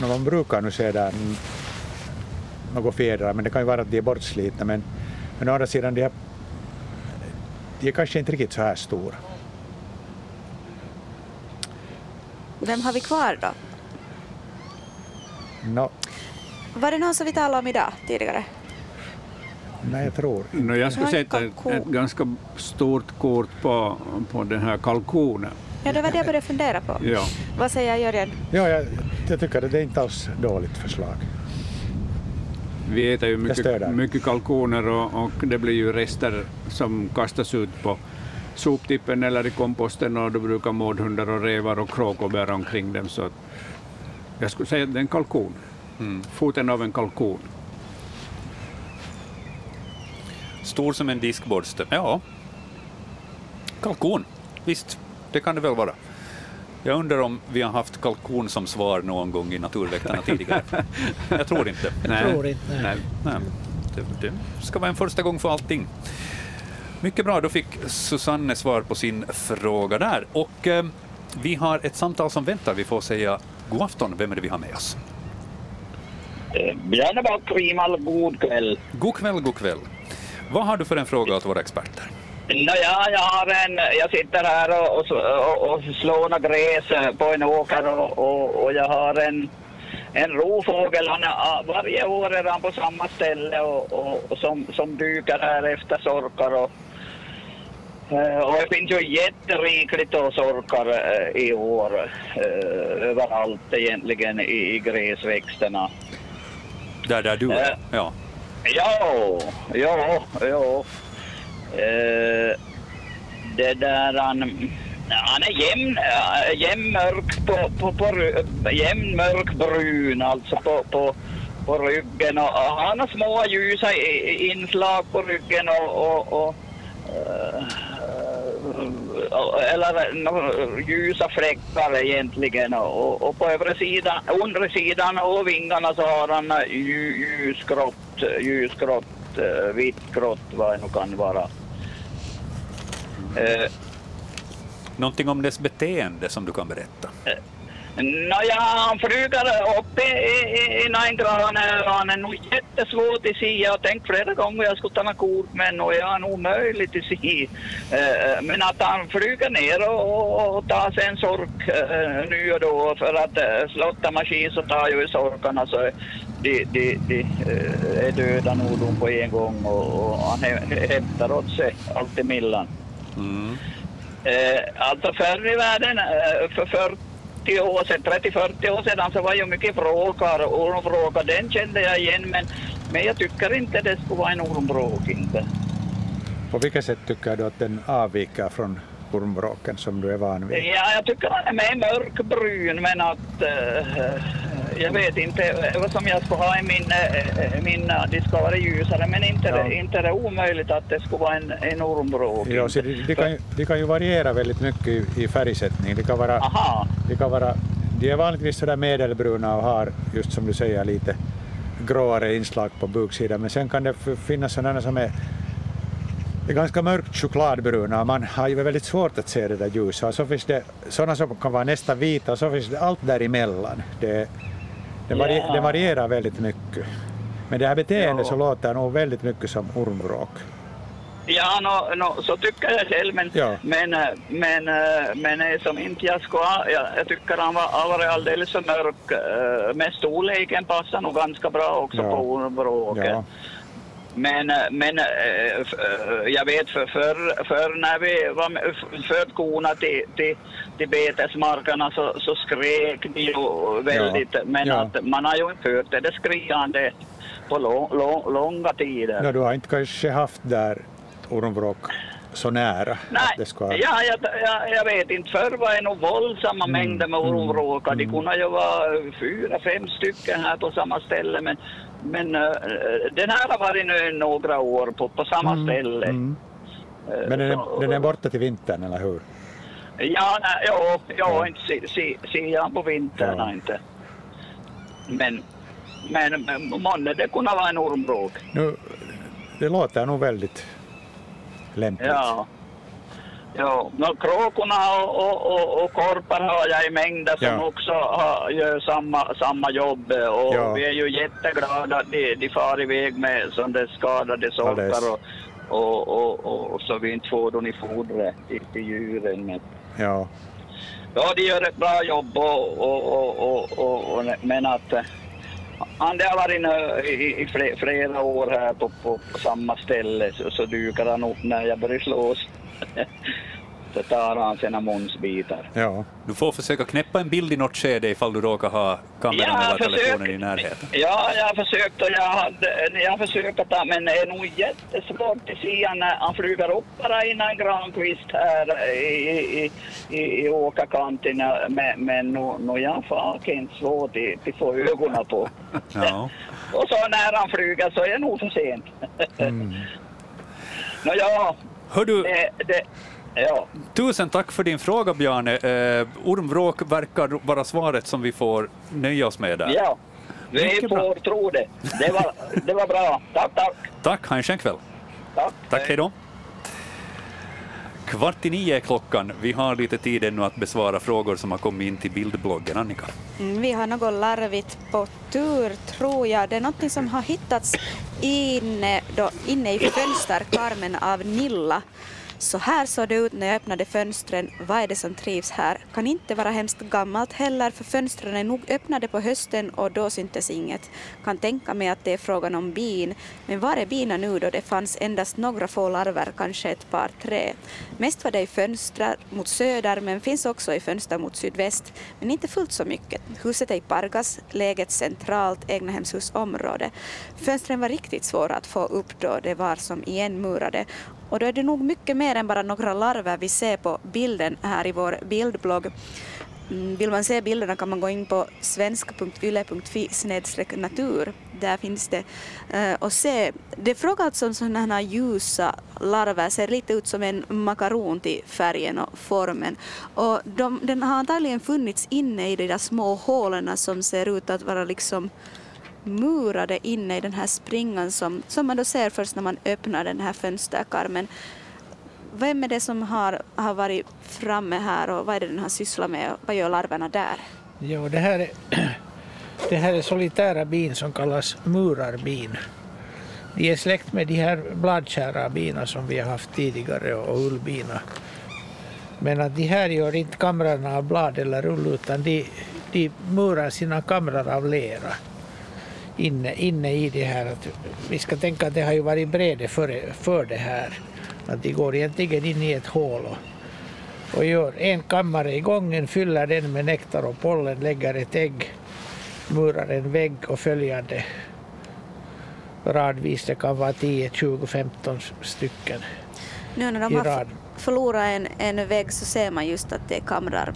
de man brukar nu se där några fjädrar, men det kan ju vara att de är bortslitna. Men, men å andra sidan, de, har, de är kanske inte riktigt så här stora. Vem har vi kvar då? Nå, Var det någon som vi talade om idag tidigare? nej, jag tror No, jag skulle sätta ett, ett ganska stort kort på, på den här kalkonen. Ja, det var det jag började fundera på. Ja. Vad säger Jörgen? Ja, jag, jag tycker att det är inte alls dåligt förslag. Vi äter ju mycket, mycket kalkoner och, och, det blir ju rester som kastas ut på soptippen eller i komposten och då brukar mårdhundar och rävar och kråkor bära omkring dem. Så jag skulle säga att det är en kalkon. Mm. Foten av en kalkon. Stor som en diskborste. Ja, kalkon. Visst, det kan det väl vara. Jag undrar om vi har haft kalkon som svar någon gång i Naturväktarna tidigare. Jag tror inte. (laughs) Nej. Jag tror inte. Nej. Nej. Det, det, ska vara en första gång för allting. Mycket bra, då fick Susanne svar på sin fråga där. Och eh, vi har ett samtal som väntar. Vi får säga god afton. Vem är det vi har med oss? Eh, Björnebakk Rimal, god kväll. God kväll, god kväll. Vad har du för en fråga åt våra experter? Nåja, jag har en, jag sitter här och, och, och slår gräs på en åker och, och, och jag har en, en rovfågel. Han är, varje år är han på samma ställe och, och, och som, som dyker här efter sorkar. Och, eh, och det finns ju jätterikligt av sorkar eh, i år eh, överallt egentligen i, gräsväxterna. Där, där du är? Ja. Ja, ja, ja. Det där han, han är jämn, jämnmörk på, på, på jämnmörkbrun alltså på, på, på ryggen och, han har små ljusa inslag på ryggen och, och, och eller no, ljusa fläckar egentligen och, och på övre sidan, undre sidan av vingarna så har han ljusgrått, ljusgrått, vitt grått vad det nu kan vara. Eh, Någonting om dess beteende som du kan berätta? Eh, Nåja, han flyger upp i, i, i och han är nog jättesvår att se. Jag har tänkt flera gånger jag skulle ta kort men och jag är nog omöjligt att se. Eh, men att han flyger ner och, och tar sig en sork eh, nu och då för att eh, slotta maskin så tar ju sorkarna så de, de, de eh, är döda nog på en gång och, och han hämtar åt sig allt i millan. Mm. Eh, alltså förr i världen, för 40 år sedan, 30-40 år sedan så var ju mycket vråkar och ormvråkar, den kände jag igen men, men jag tycker inte det skulle vara en ormvråk inte. På vilket sätt tycker du att den avviker från ormvråken som du är van vid? Ja, jag tycker att den är mer mörkbrun men att uh, jag vet inte vad som jag skulle ha i min, eh, min de ska vara ljusare men inte, ja. det, inte det omöjligt att det skulle vara en, en ormvråk. Ja, så de, de, kan, de kan ju variera väldigt mycket i, i färgsättning. De kan vara, Aha. de kan vara de är vanligtvis sådär medelbruna och har just som du säger lite gråare inslag på buksidan men sen kan det finnas sådana som är det är ganska mörkt chokladbruna och man har ju väldigt svårt att se det där ljuset. Och så finns det sådana som kan vara nästan vita och så finns det allt däremellan. Det, det, vari, yeah. det varierar väldigt mycket. Men det här beteendet så låter nog väldigt mycket som ormvråk. Ja, no, no, så tycker jag själv, men, ja. men, men, men som inte jag ska, jag, jag tycker han var, var alldeles för mörk. Eh, med storleken passar nog ganska bra också ja. på ormvråket. Ja. Men, men jag vet för, för, för när vi var förde korna till, till, till betesmarkerna så, så skrek de ju väldigt. Ja. Men ja. att man har ju inte hört det, det skriande på lång, lång, långa tider. Ja, du har inte kanske haft där ormvråk så nära? Nej, det ska... ja, jag, jag, jag vet inte. Förr var det nog våldsamma mm. mängder med ormvråkar. Mm. De kunde ju vara fyra, fem stycken här på samma ställe. Men men uh, den här har varit nu några år på, på samma mm, ställe. Mm. Uh, Men den är, den är borta till vintern, eller hur? Ja, nej, ja, ja, inte ser se, se han på vintern, ja. inte. Men, men månne det kunde vara en ormbråk. Nu, det låter nog väldigt lämpligt. Ja. Ja, no, kråkorna och, och, och, och korpar har jag i mängder som ja. också har, gör samma, samma jobb och ja. vi är ju jätteglada att de, de far iväg med som det skadade sorkar och, och, och, och, så vi inte får dem i fodret till, till djuren. Ja. ja, de gör ett bra jobb och, och, och, och, och men att han det har varit i, i flera år här på, på, på samma ställe så, så dukar han upp när jag börjar slås. (laughs) så tar han sina munsbitar. Ja. Du får försöka knäppa en bild i något skede ifall du råkar ha kameran eller telefonen i närheten. Ja, jag har försökt och jag, hade, jag har försökt ta, men det är nog jättesvårt att se när han flyger upp bara innan Granqvist här i, i, i, i åkarkanten, men, men nu, nu jag faken svårt att få ögonen på. Ja. (laughs) och så när han flyger så är det nog för sent. mm. (laughs) Nå ja, Hör du, det, det, ja. Tusen tack för din fråga, Bjarne. Eh, ormvråk verkar vara svaret som vi får nöja oss med där. Ja, vi Mycket får bra. tro det. Det var, det var bra. Tack, tack. Tack, ha en skön kväll. Tack. Tack, hej då. Kvart i nio är klockan. Vi har lite tid ännu att besvara frågor som har kommit in till bildbloggen. Annika? Mm, vi har något larvigt på tur, tror jag. Det är något som har hittats inne, då, inne i fönsterkarmen av Nilla så här såg det ut när jag öppnade fönstren. Vad är det som trivs här? Kan inte vara hemskt gammalt heller för fönstren är nog öppnade på hösten och då syntes inget. Kan tänka mig att det är frågan om bin. Men var är bina nu då det fanns endast några få larver, kanske ett par tre? Mest var det i fönster mot söder men finns också i fönster mot sydväst. Men inte fullt så mycket. Huset är i Pargas, läget centralt egnahemshusområde. Fönstren var riktigt svåra att få upp då det var som igenmurade och då är det nog mycket mer än bara några larver vi ser på bilden här i vår bildblogg. Mm, vill man se bilderna kan man gå in på svensk.yle.fi natur. Där finns det uh, och se. Det är fråga alltså om sådana här ljusa larver, ser lite ut som en makaron till färgen och formen. Och de, den har antagligen funnits inne i de där små hålen som ser ut att vara liksom murade inne i den här springan som, som man då ser först när man öppnar den här fönsterkarmen. Vem är det som har, har varit framme här och vad är det den har sysslat med och vad gör larverna där? Jo, det här är, (clears throat) det här är solitära bin som kallas murarbin. De är släkt med de här bladkära bina som vi har haft tidigare och ullbina. Men att de här gör inte kamrarna av blad eller ull utan de, de murar sina kamrar av lera inne, inne i det här. Att vi ska tänka att det har ju varit brede för, för det här. Att de går egentligen in i ett hål och, och gör en kammare i gången, fyller den med nektar och pollen, lägger ett ägg, murar en vägg och följande radvis. Det kan vara 10, 20, 15 stycken Nu när de har förlorat en, en vägg så ser man just att det är kamrar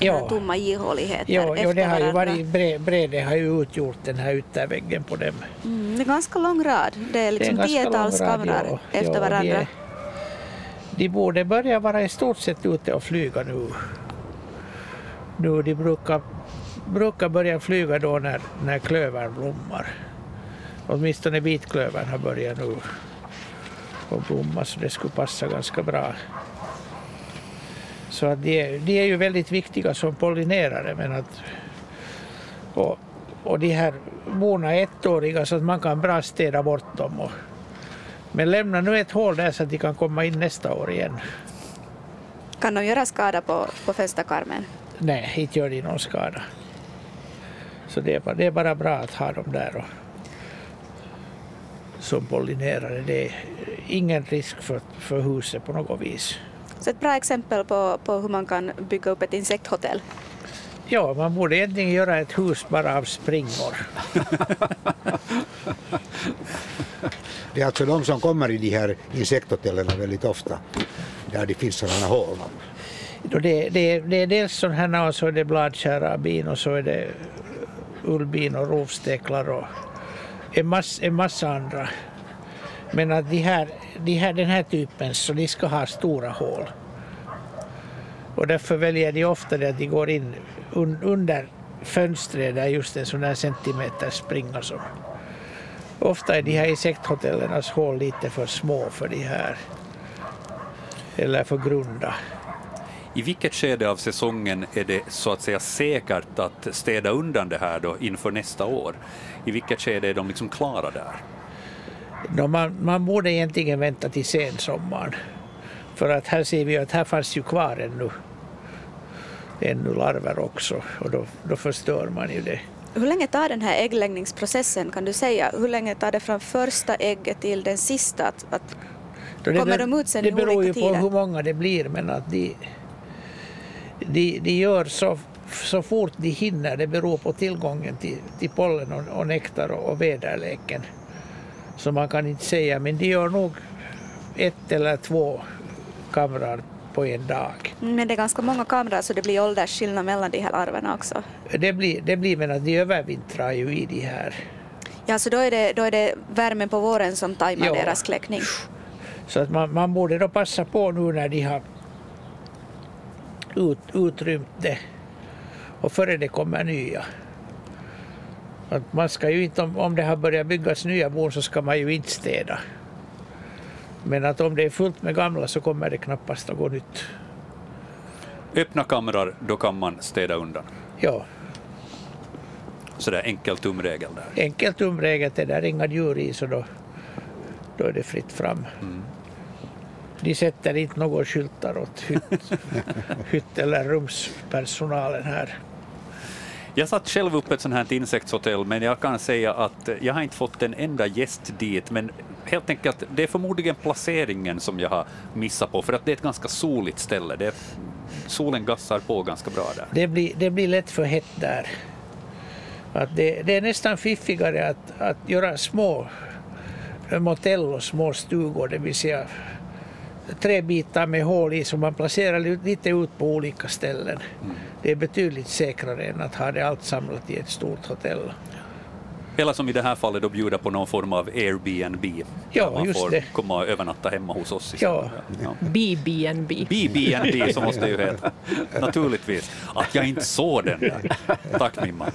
ja. tomma ihåligheter ja, efter det har ju varit bre, brede har ju utgjort den här ytterväggen på dem. Mm, det är ganska lång rad. Det är liksom tiotals kamrar ja, efter ja, varandra. De, de borde börja vara i stort sett ute och flyga nu. Nu de brukar, brukar börja flyga då när, när klövern blommar. Åtminstone vitklövern har börjat nu och blomma så det skulle passa ganska bra. Så att de, de är ju väldigt viktiga som pollinerare. Men att, och, och de här bona är ettåriga så att man kan bra städa bort dem. Och, men lämna nu ett hål där så att de kan komma in nästa år igen. Kan de göra skada på, på fönsterkarmen? Nej, inte gör de någon skada. Så det är, bara, det är bara bra att ha dem där och, som pollinerare. Det är ingen risk för, för huset på något vis. Så ett bra exempel på, på hur man kan bygga upp ett insekthotell. Ja, man borde egentligen göra ett hus bara av springor. (laughs) det är alltså de som kommer i de här insekthotellen väldigt ofta, där det finns sådana hål. Det, det, det är dels sådana här och så är det bladkära bin och så är det ullbin och rovsteklar och en massa, en massa andra. Men att de här, de här, den här typen så de ska ha stora hål. Och därför väljer de ofta det att de går in un, under fönstret där just en sån här centimeter springa. Så. Ofta är de här insekthotellernas hål lite för små för de här. Eller för grunda. I vilket skede av säsongen är det så att säga säkert att städa undan det här då inför nästa år? I vilket skede är de liksom klara där? No, man, man borde egentligen vänta till sensommaren. För att här ser vi att här fanns ju kvar ännu, ännu larver också och då, då förstör man ju det. Hur länge tar den här äggläggningsprocessen kan du säga? Hur länge tar det från första ägget till den sista att, att Kommer de ut sen Det beror ju på tider? hur många det blir men att de, de, de gör så, så fort de hinner. Det beror på tillgången till, till pollen och, och nektar och, och väderleken. Så man kan inte säga men de gör nog ett eller två kamrar på en dag. Men det är ganska många kameror så det blir åldersskillnad mellan de här larverna också. Det blir, det blir men att de övervintrar ju i de här. Ja, så då är det, då är det värmen på våren som tajmar Ja. deras kläckning. Så att man, man borde då passa på nu när de har ut, utrymt det och före det kommer nya. Att man ska ju inte, om, det har börjat byggas nya bon så ska man ju inte städa. Men att om det är fullt med gamla så kommer det knappast att gå nytt. Öppna kamrar, då kan man städa undan. Ja, Så det är enkel tumregel där. enkelt tumregel, det där är inga djur i så då, då är det fritt fram. De sätter inte några skyltar åt hytt, (laughs) hytt eller rumspersonalen här. Jag satt själv upp ett sånt här insektshotell, men jag kan säga att jag har inte fått en enda gäst dit, men helt enkelt, det är förmodligen placeringen som jag har missat på, för att det är ett ganska soligt ställe. Det är, solen gassar på ganska bra där. Det blir, det blir lätt för hett där. Att det, det är nästan fiffigare att, att göra små motell och små stugor, det vill säga tre bitar med hål i som man placerar li- lite ut på olika ställen. Det är betydligt säkrare än att ha det allt samlat i ett stort hotell. Eller som i det här fallet då bjuda på någon form av Airbnb. Ja, där man just får det. komma och övernatta hemma hos oss. Ja. Ja. BB&B. BB&B (laughs) så måste det ju heta. Naturligtvis. Att jag inte såg den där. Tack Mimma.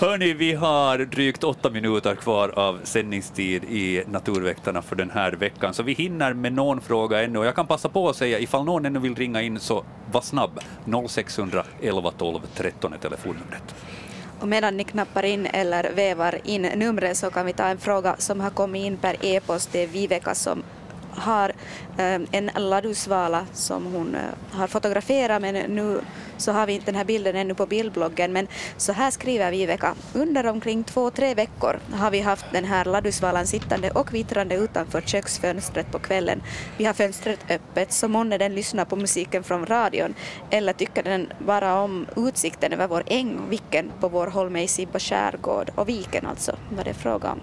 Hörni, vi har drygt åtta minuter kvar av sändningstid i Naturväktarna för den här veckan, så vi hinner med någon fråga ännu. Jag kan passa på att säga, ifall någon ännu vill ringa in, så var snabb. 0600 11 12 13 är telefonnumret. Och medan ni knappar in eller vävar in numret så kan vi ta en fråga som har kommit in per e-post. Det är Viveka som har eh, en ladusvala som hon eh, har fotograferat men nu så har vi inte den här bilden ännu på bildbloggen. Men så här skriver Viveka. Under omkring två, tre veckor har vi haft den här ladusvalan sittande och vittrande utanför köksfönstret på kvällen. Vi har fönstret öppet så månne den lyssnar på musiken från radion eller tycker den bara om utsikten över vår äng, viken på vår holme i Sibba skärgård och viken alltså, vad det är fråga om.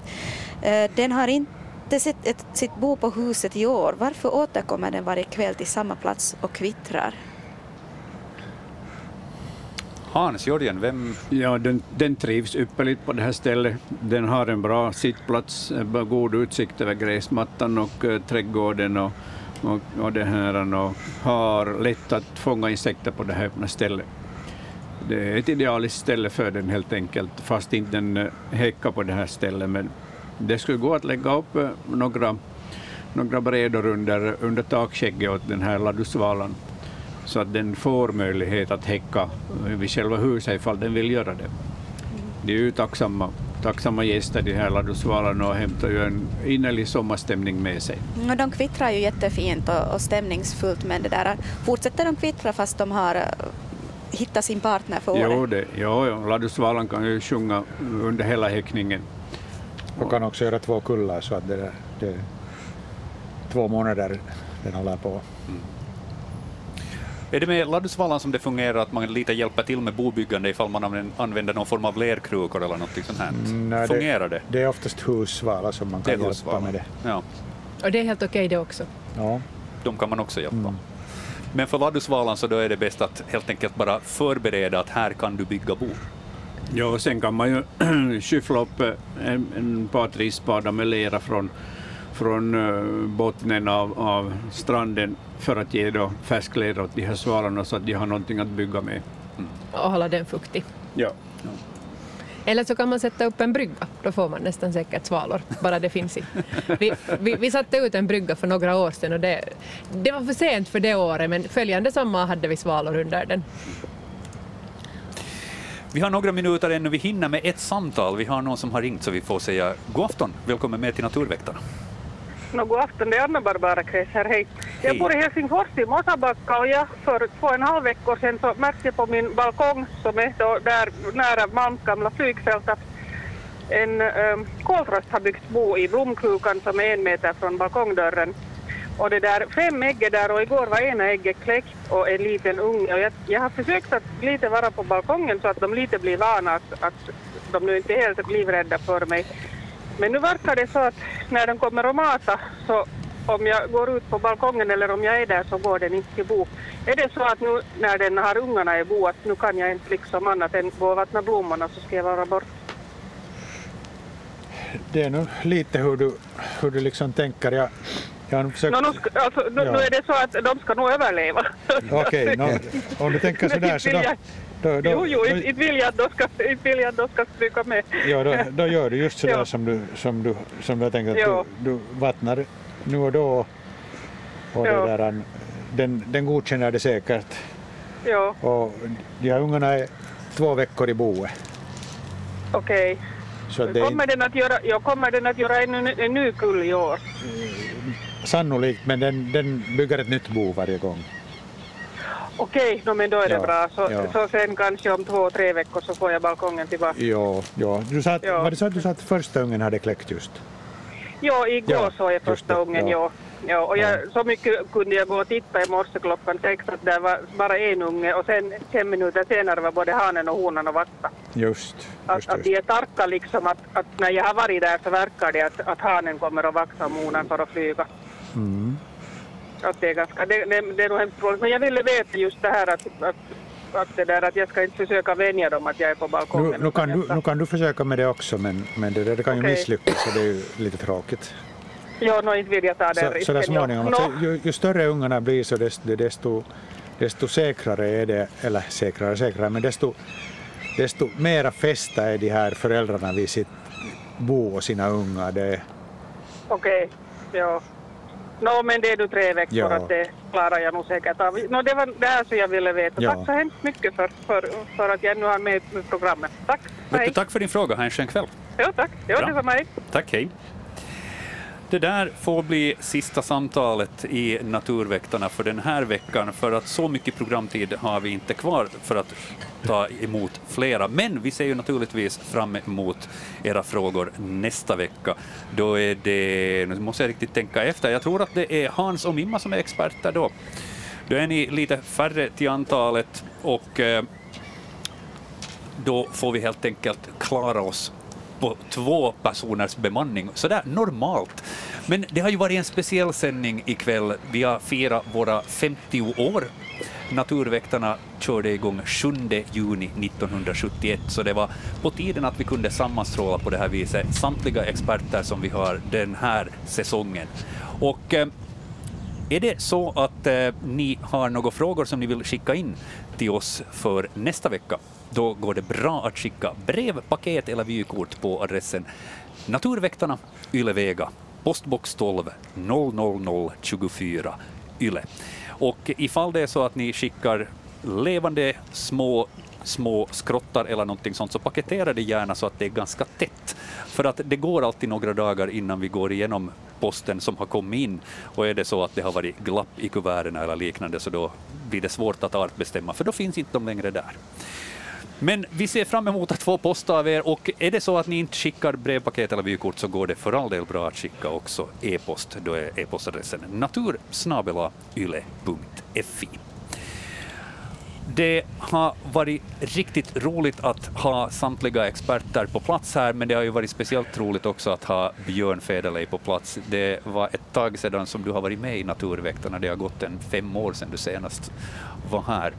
Eh, den har inte sett ett, sitt bo på huset i år. Varför återkommer den varje kväll till samma plats och kvittrar? Hans Jörgen, vem... Ja, den, den trivs ypperligt på det här stället. Den har en bra sittplats, god utsikt över gräsmattan och eh, trädgården och, och, och, det här, och har lätt att fånga insekter på det här öppna stället. Det är ett idealiskt ställe för den helt enkelt, fast inte den eh, häckar på det här stället. Men det skulle gå att lägga upp eh, några, några brädor under, under takskägget åt den här ladusvalan så att den får möjlighet att häcka vid själva huset ifall den vill göra det. De är ju tacksamma, tacksamma gäster, de här ladusvalarna, och hämtar ju en innerlig sommarstämning med sig. Och de kvittrar ju jättefint och, och stämningsfullt men det där, fortsätter de kvittra fast de har eh, hittat sin partner för året? Jo, det, jo, jo, ladusvalan kan ju sjunga under hela häckningen. Och kan också göra två kullar så att det, där- det är två månader den håller på. Är det med ladusvalan som det fungerar att man lite hjälper till med bobyggande ifall man använder- någon form av lerkrukor eller något sånt här? Mm, nej, Fungerar det? Det är oftast hussvala som man Det kan hjälpa husvala. med det. Ja, Och det är helt okej det också. Ja. de kan man också hjälpa. Mm. Men för ladusvalan så då är det bäst att helt enkelt bara förbereda att här kan du bygga bo. Ja, och sen kan man ju (clears throat) skyffla upp eh, en, en par tre spadar med lera från, från eh, bottnen av, av stranden för att ge då färsk lera åt de här svalarna så att de har någonting att bygga med. Och hålla den fuktig. Ja. Eller så kan man sätta upp en brygga, då får man nästan säkert svalor, bara det finns i. Vi, vi, vi satte ut en brygga för några år sedan och det, det var för sent för det året, men följande sommar hade vi svalor under den. Vi har några minuter ännu, vi hinner med ett samtal. Vi har någon som har ringt så vi får säga god afton, välkommen med till Naturväktarna. No, god afton, det är Anna-Barbara Kress här, hej. Jag Hej. bor i Helsingfors i Mosabacka och jag för två och en halv veckor sedan så märkte jag på min balkong som är då där nära Malms gamla flygfält att en um, koltrast har byggt bo i blomkrukan som är en meter från balkongdörren. Och det där, fem ägg är där och igår var ena ägget kläckt och en liten unge. Och jag, jag har försökt att lite vara på balkongen så att de lite blir vana att, att de nu inte är helt livrädda för mig. Men nu verkar det så att när de kommer och mata så om jag går ut på balkongen eller om jag är där så går den inte till bo. Är det så att nu när den har ungarna i bo att nu kan jag inte liksom annat än gå och vattna blommorna så ska jag vara bort? Det är nog lite hur du, hur du liksom tänker. Jag, har försökt... No, nu, alltså, nu, ja. nu, är det så att de ska nog överleva. (laughs) Okej, okay, no, om du tänker (laughs) sådär så då, då, då, jo, jo, inte vill jag att de ska, vill jag att de ska stryka med. Ja, då, (laughs) då gör du just sådär ja. som, du, som, du, som jag tänker att du, du vattnar nu och då. Och ja. det där, den, den godkänner det säkert. Ja. Och de här ungarna är två veckor i boet. Okej. Okay. Kommer, den att göra, ja, kommer den att göra en, en ny kull i år? Sannolikt, men den, den bygger ett nytt bo varje gång. Okej, no, men då är det ja, bra. Så, ja. så sen kanske om två, tre veckor så får jag balkongen tillbaka. Ja, ja. Du sa att, ja. Var det så att du sa att första ungen hade kläckt just? Ja, igår ja, såg jag första ungen, ja. ja. och jag, så mycket kunde jag gå och titta i morse klockan sex att det var bara en unge och sen fem minuter senare var både hanen och honan och vatta. Just, just, att, att de är tarka liksom att, att, när jag har varit där så verkar det att, att hanen kommer att vaxa om honan för att flyga. Mm. Att det, är ganska, det, det, det är nog hemskt roligt. Men jag ville veta just det här att, att att, det där, att jag ska inte försöka vänja dem att jag är på balkongen. Nu, nu, kan, du, nu kan du försöka med det också men, men det, det kan ju okay. misslyckas så det är ju lite tråkigt. Ja, no, inte vill jag ta den så, risken. Så där småningom, no. alltså, ju, ju, större ungarna blir så desto, desto, desto säkrare är det, eller säkrare säkrare, men desto, desto mera fästa är de här föräldrarna vid sitt bo och sina ungar. Okej, okay. ja. No, men det är du tre veckor ja. att det klarar jag nog säkert av. No, det var det här som jag ville veta. Ja. Tack så hemskt mycket för, för, för att jag nu har med i programmet. Tack. Hej. Tack för din fråga. Ha en skön kväll. Ja, tack. Bra. det var mig. Tack, hej. Det där får bli sista samtalet i Naturväktarna för den här veckan, för att så mycket programtid har vi inte kvar för att ta emot flera. Men vi ser ju naturligtvis fram emot era frågor nästa vecka. Då är det, nu måste jag riktigt tänka efter, jag tror att det är Hans och Mimma som är experter då. Då är ni lite färre till antalet och eh, då får vi helt enkelt klara oss på två personers bemanning, sådär normalt. Men det har ju varit en speciell sändning ikväll. Vi har firat våra 50 år. Naturväktarna körde igång 7 juni 1971, så det var på tiden att vi kunde sammanstråla på det här viset samtliga experter som vi har den här säsongen. Och eh, är det så att eh, ni har några frågor som ni vill skicka in till oss för nästa vecka, då går det bra att skicka brev, paket eller vykort på adressen Naturväktarna, Ylevega, postbox 12 00024 Yle. Och ifall det är så att ni skickar levande små små skrottar eller någonting sånt, så paketera det gärna så att det är ganska tätt. För att det går alltid några dagar innan vi går igenom posten som har kommit in. Och är det så att det har varit glapp i kuverten eller liknande så då blir det svårt att artbestämma, för då finns inte de längre där. Men vi ser fram emot att få post av er och är det så att ni inte skickar brevpaket eller vykort så går det för all del bra att skicka också e-post. Då är e-postadressen natursnabelayle.fi. Det har varit riktigt roligt att ha samtliga experter på plats här, men det har ju varit speciellt roligt också att ha Björn Federley på plats. Det var ett tag sedan som du har varit med i Naturväktarna, det har gått en fem år sedan du senast var här.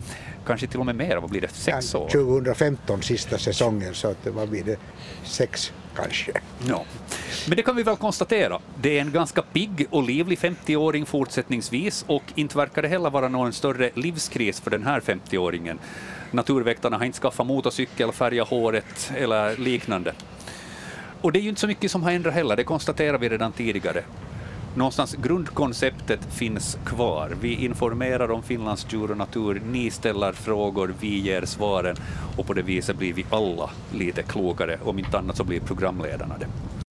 Kanske till och med mer, vad blir det, sex år? 2015 sista säsongen, så att, vad blir det, sex kanske. Ja. Men det kan vi väl konstatera, det är en ganska pigg och livlig 50-åring fortsättningsvis och inte verkar det heller vara någon större livskris för den här 50-åringen. Naturväktarna har inte skaffat motorcykel, färgat håret eller liknande. Och det är ju inte så mycket som har ändrat heller, det konstaterar vi redan tidigare någonstans grundkonceptet finns kvar. Vi informerar om Finlands djur och natur, ni ställer frågor, vi ger svaren och på det viset blir vi alla lite klokare, om inte annat så blir programledarna det.